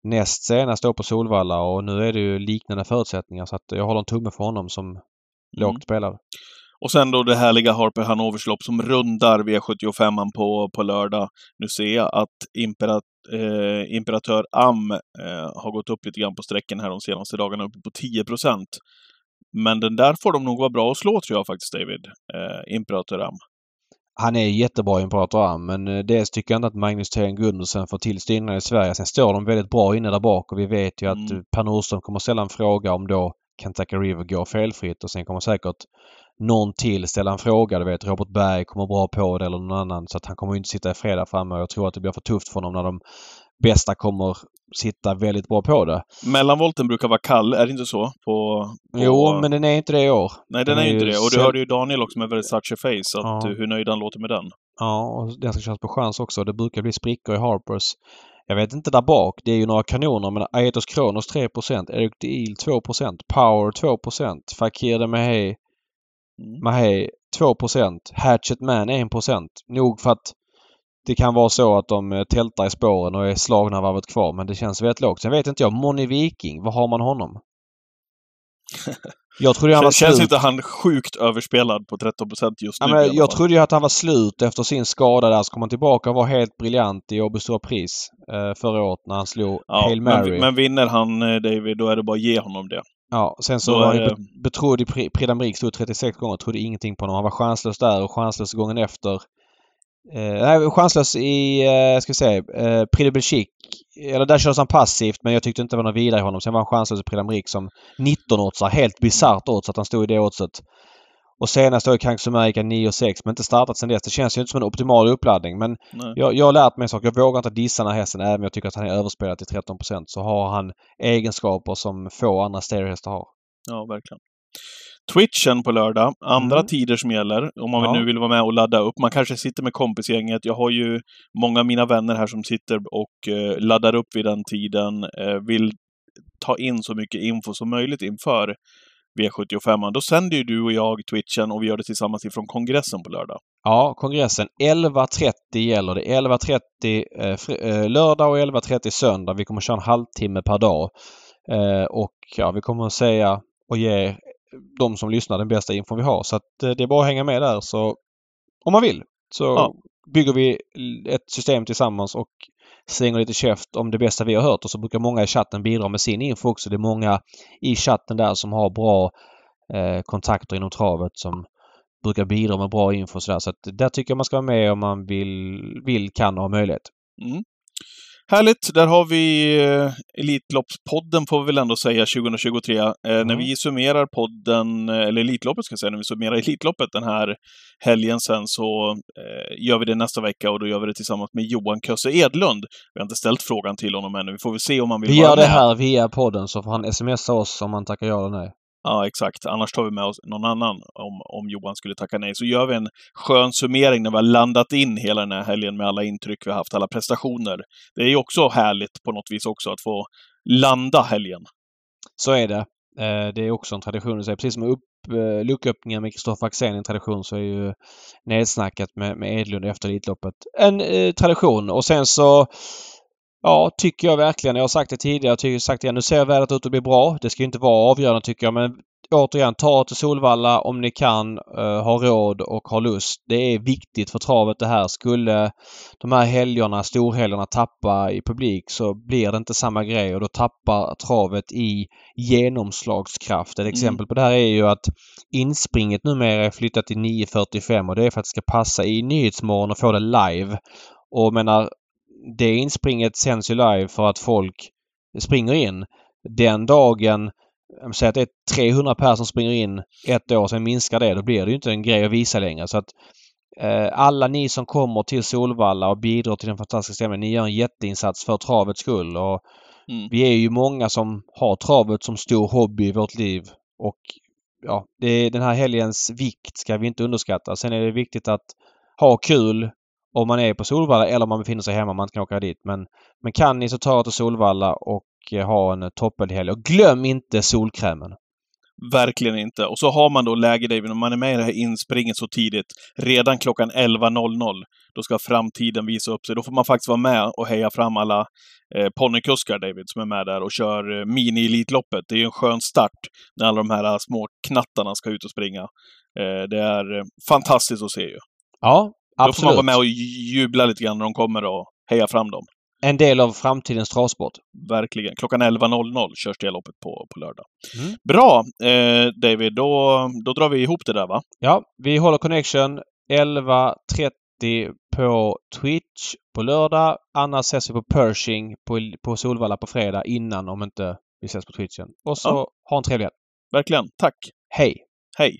näst senast då på Solvalla och nu är det ju liknande förutsättningar så att jag håller en tumme för honom som lågt spelad. Och sen då det härliga Harper Hanovers lopp som rundar V75 på, på lördag. Nu ser jag att Imperat, eh, Imperatör Am eh, har gått upp lite grann på sträcken här de senaste dagarna, uppe på 10 procent. Men den där får de nog vara bra att slå tror jag faktiskt, David. Eh, Imperatör Am. Han är jättebra Imperator Am men eh, dels tycker jag inte att Magnus Thien Gundersen får till styrningen i Sverige. Sen står de väldigt bra inne där bak och vi vet ju att Mm. Per Nordström kommer ställa en fråga om då Kentucky River går felfritt och sen kommer säkert någon till ställa en fråga. Du vet Robert Berg kommer bra på det eller någon annan så att han kommer inte sitta i fredag framme jag tror att det blir för tufft för honom när de bästa kommer sitta väldigt bra på det. Mellanvolten brukar vara kall, är det inte så? På, på... Jo, men den är inte det i år. Nej, den den är är inte det. Och du hörde ju Daniel också med Versace Face, att Ja. hur nöjd han låter med den. Ja, och den ska köras på chans också. Det brukar bli sprickor i Harpers. Jag vet inte där bak. Det är ju några kanoner men Aetos Kronos 3 Eric Deal 2% Power 2 Fakir de Mahé Mm. Mahé 2% Hatchet Man 1% Nog för att det kan vara så att de eh, tältar i spåren och är slagna varvet kvar men det känns väldigt lågt. Sen vet inte jag. Moni Viking, vad har man honom? Jag trodde han var Känns, känns slut. inte han sjukt överspelad på 13 procent just Ja, nu? men i alla jag trodde ju att han var slut efter sin skada där. Så kom han tillbaka och var helt briljant i Åby Stora Pris eh, förra året när han slog Ja, Hail Mary. men, men vinner han eh, David, då är det bara att ge honom det. Ja, sen så då var det- be- betrodd i Pri- Prix d'Amérique. Stod 36 gånger. Trodde ingenting på honom. Han var chanslös där och chanslös gången efter. Eh, nej, chanslös i, eh, ska vi säga, eh, Prix de Belgique. Eller där kördes han passivt men jag tyckte inte det var något vidare i honom. Sen var han chanslös i Prix d'Amérique som 19-åtsare. Helt bisarrt odds att han stod i det oddset. Och senast då i Kanks America 9-6 men inte startat sen dess. Det känns ju inte som en optimal uppladdning men jag, jag har lärt mig en sak. Jag vågar inte dissa den här hästen även om jag tycker att han är överspelad till 13% Så har han egenskaper som få andra stereohästar har. Ja, verkligen. Twitchen på lördag, andra Mm. tider som gäller, om man Ja. nu vill vara med och ladda upp. Man kanske sitter med kompisgänget. Jag har ju många av mina vänner här som sitter och eh, laddar upp vid den tiden, eh, vill ta in så mycket info som möjligt inför V75. Då sänder ju du och jag Twitchen och vi gör det tillsammans ifrån kongressen på lördag. Ja, kongressen 11.30 gäller det. 11.30 eh, eh, lördag och 11.30 söndag. Vi kommer köra en halvtimme per dag. Eh, och ja, vi kommer att säga och ge de som lyssnar den bästa infon vi har. Så att eh, det är bara att hänga med där. Så om man vill så Ja. bygger vi ett system tillsammans och slänger lite käft om det bästa vi har hört. Och så brukar många i chatten bidra med sin info också. Det är många i chatten där som har bra eh, kontakter inom travet som brukar bidra med bra info och sådär. Så att där tycker jag man ska vara med om man vill, vill kan och har möjlighet. Mm. Härligt! Där har vi eh, Elitloppspodden får vi väl ändå säga 2023. Eh, Mm. När vi summerar podden, eh, eller Elitloppet ska jag säga, när vi summerar Elitloppet den här helgen sen så eh, gör vi det nästa vecka och då gör vi det tillsammans med Johan Kösse Edlund. Vi har inte ställt frågan till honom ännu. Vi får väl se om han vill Vi vara gör det här via podden så får han smsa oss om han tackar ja eller nej. Ja, exakt. Annars tar vi med oss någon annan om, om Johan skulle tacka nej. Så gör vi en skön summering när vi har landat in hela den här helgen med alla intryck vi har haft, alla prestationer. Det är ju också härligt på något vis också att få landa helgen. Så är det. Eh, det är också en tradition i sig. Precis som upp, eh, lucköppningen med Kristoffer Axén en tradition så är ju nedsnacket med, med Edlund efter Elitloppet en eh, tradition. Och sen så Ja, tycker jag verkligen. Jag har sagt det tidigare, jag tycker sagt det nu ser vädret ut att bli bra. Det ska inte vara avgörande tycker jag men återigen, ta till Solvalla om ni kan, eh, ha råd och ha lust. Det är viktigt för travet det här. Skulle de här helgerna, storhelgerna, tappa i publik så blir det inte samma grej och då tappar travet i genomslagskraft. Ett exempel på det här är ju att inspringet numera är flyttat till 9.45 och det är för att det ska passa i Nyhetsmorgon och få det live. Och menar, det inspringet sänds ju live för att folk springer in. Den dagen säger att det är 300 personer som springer in ett år, sen minskar det. Då blir det ju inte en grej att visa längre. Så att eh, alla ni som kommer till Solvalla och bidrar till den fantastiska stämningen, ni gör en jätteinsats för travets skull. Och Mm. Vi är ju många som har travet som stor hobby i vårt liv. Och ja, det den här helgens vikt ska vi inte underskatta. Sen är det viktigt att ha kul om man är på Solvalla eller om man befinner sig hemma. Man inte kan åka dit. Men, men kan ni så ta er till Solvalla och eh, ha en toppelhelg. Och glöm inte solkrämen. Verkligen inte. Och så har man då läge, David, om man är med i det här inspringet så tidigt, redan klockan 11.00, då ska framtiden visa upp sig. Då får man faktiskt vara med och heja fram alla eh, ponnykuskar, David, som är med där och kör eh, mini-elitloppet. Det är en skön start när alla de här eh, små knattarna ska ut och springa. Eh, det är eh, fantastiskt att se ju. Ja, Då får man vara absolut. med och jubla lite grann när de kommer och heja fram dem. En del av framtidens travsport. Verkligen. Klockan 11.00 körs det loppet på, på lördag. Mm. Bra, eh, David. Då, då drar vi ihop det där, va? Ja, vi håller connection 11.30 på Twitch på lördag. Annars ses vi på Pershing på, på Solvalla på fredag innan om inte vi ses på Twitchen. Och så Ja. ha en trevlig helg. Verkligen. Tack. Hej! Hej.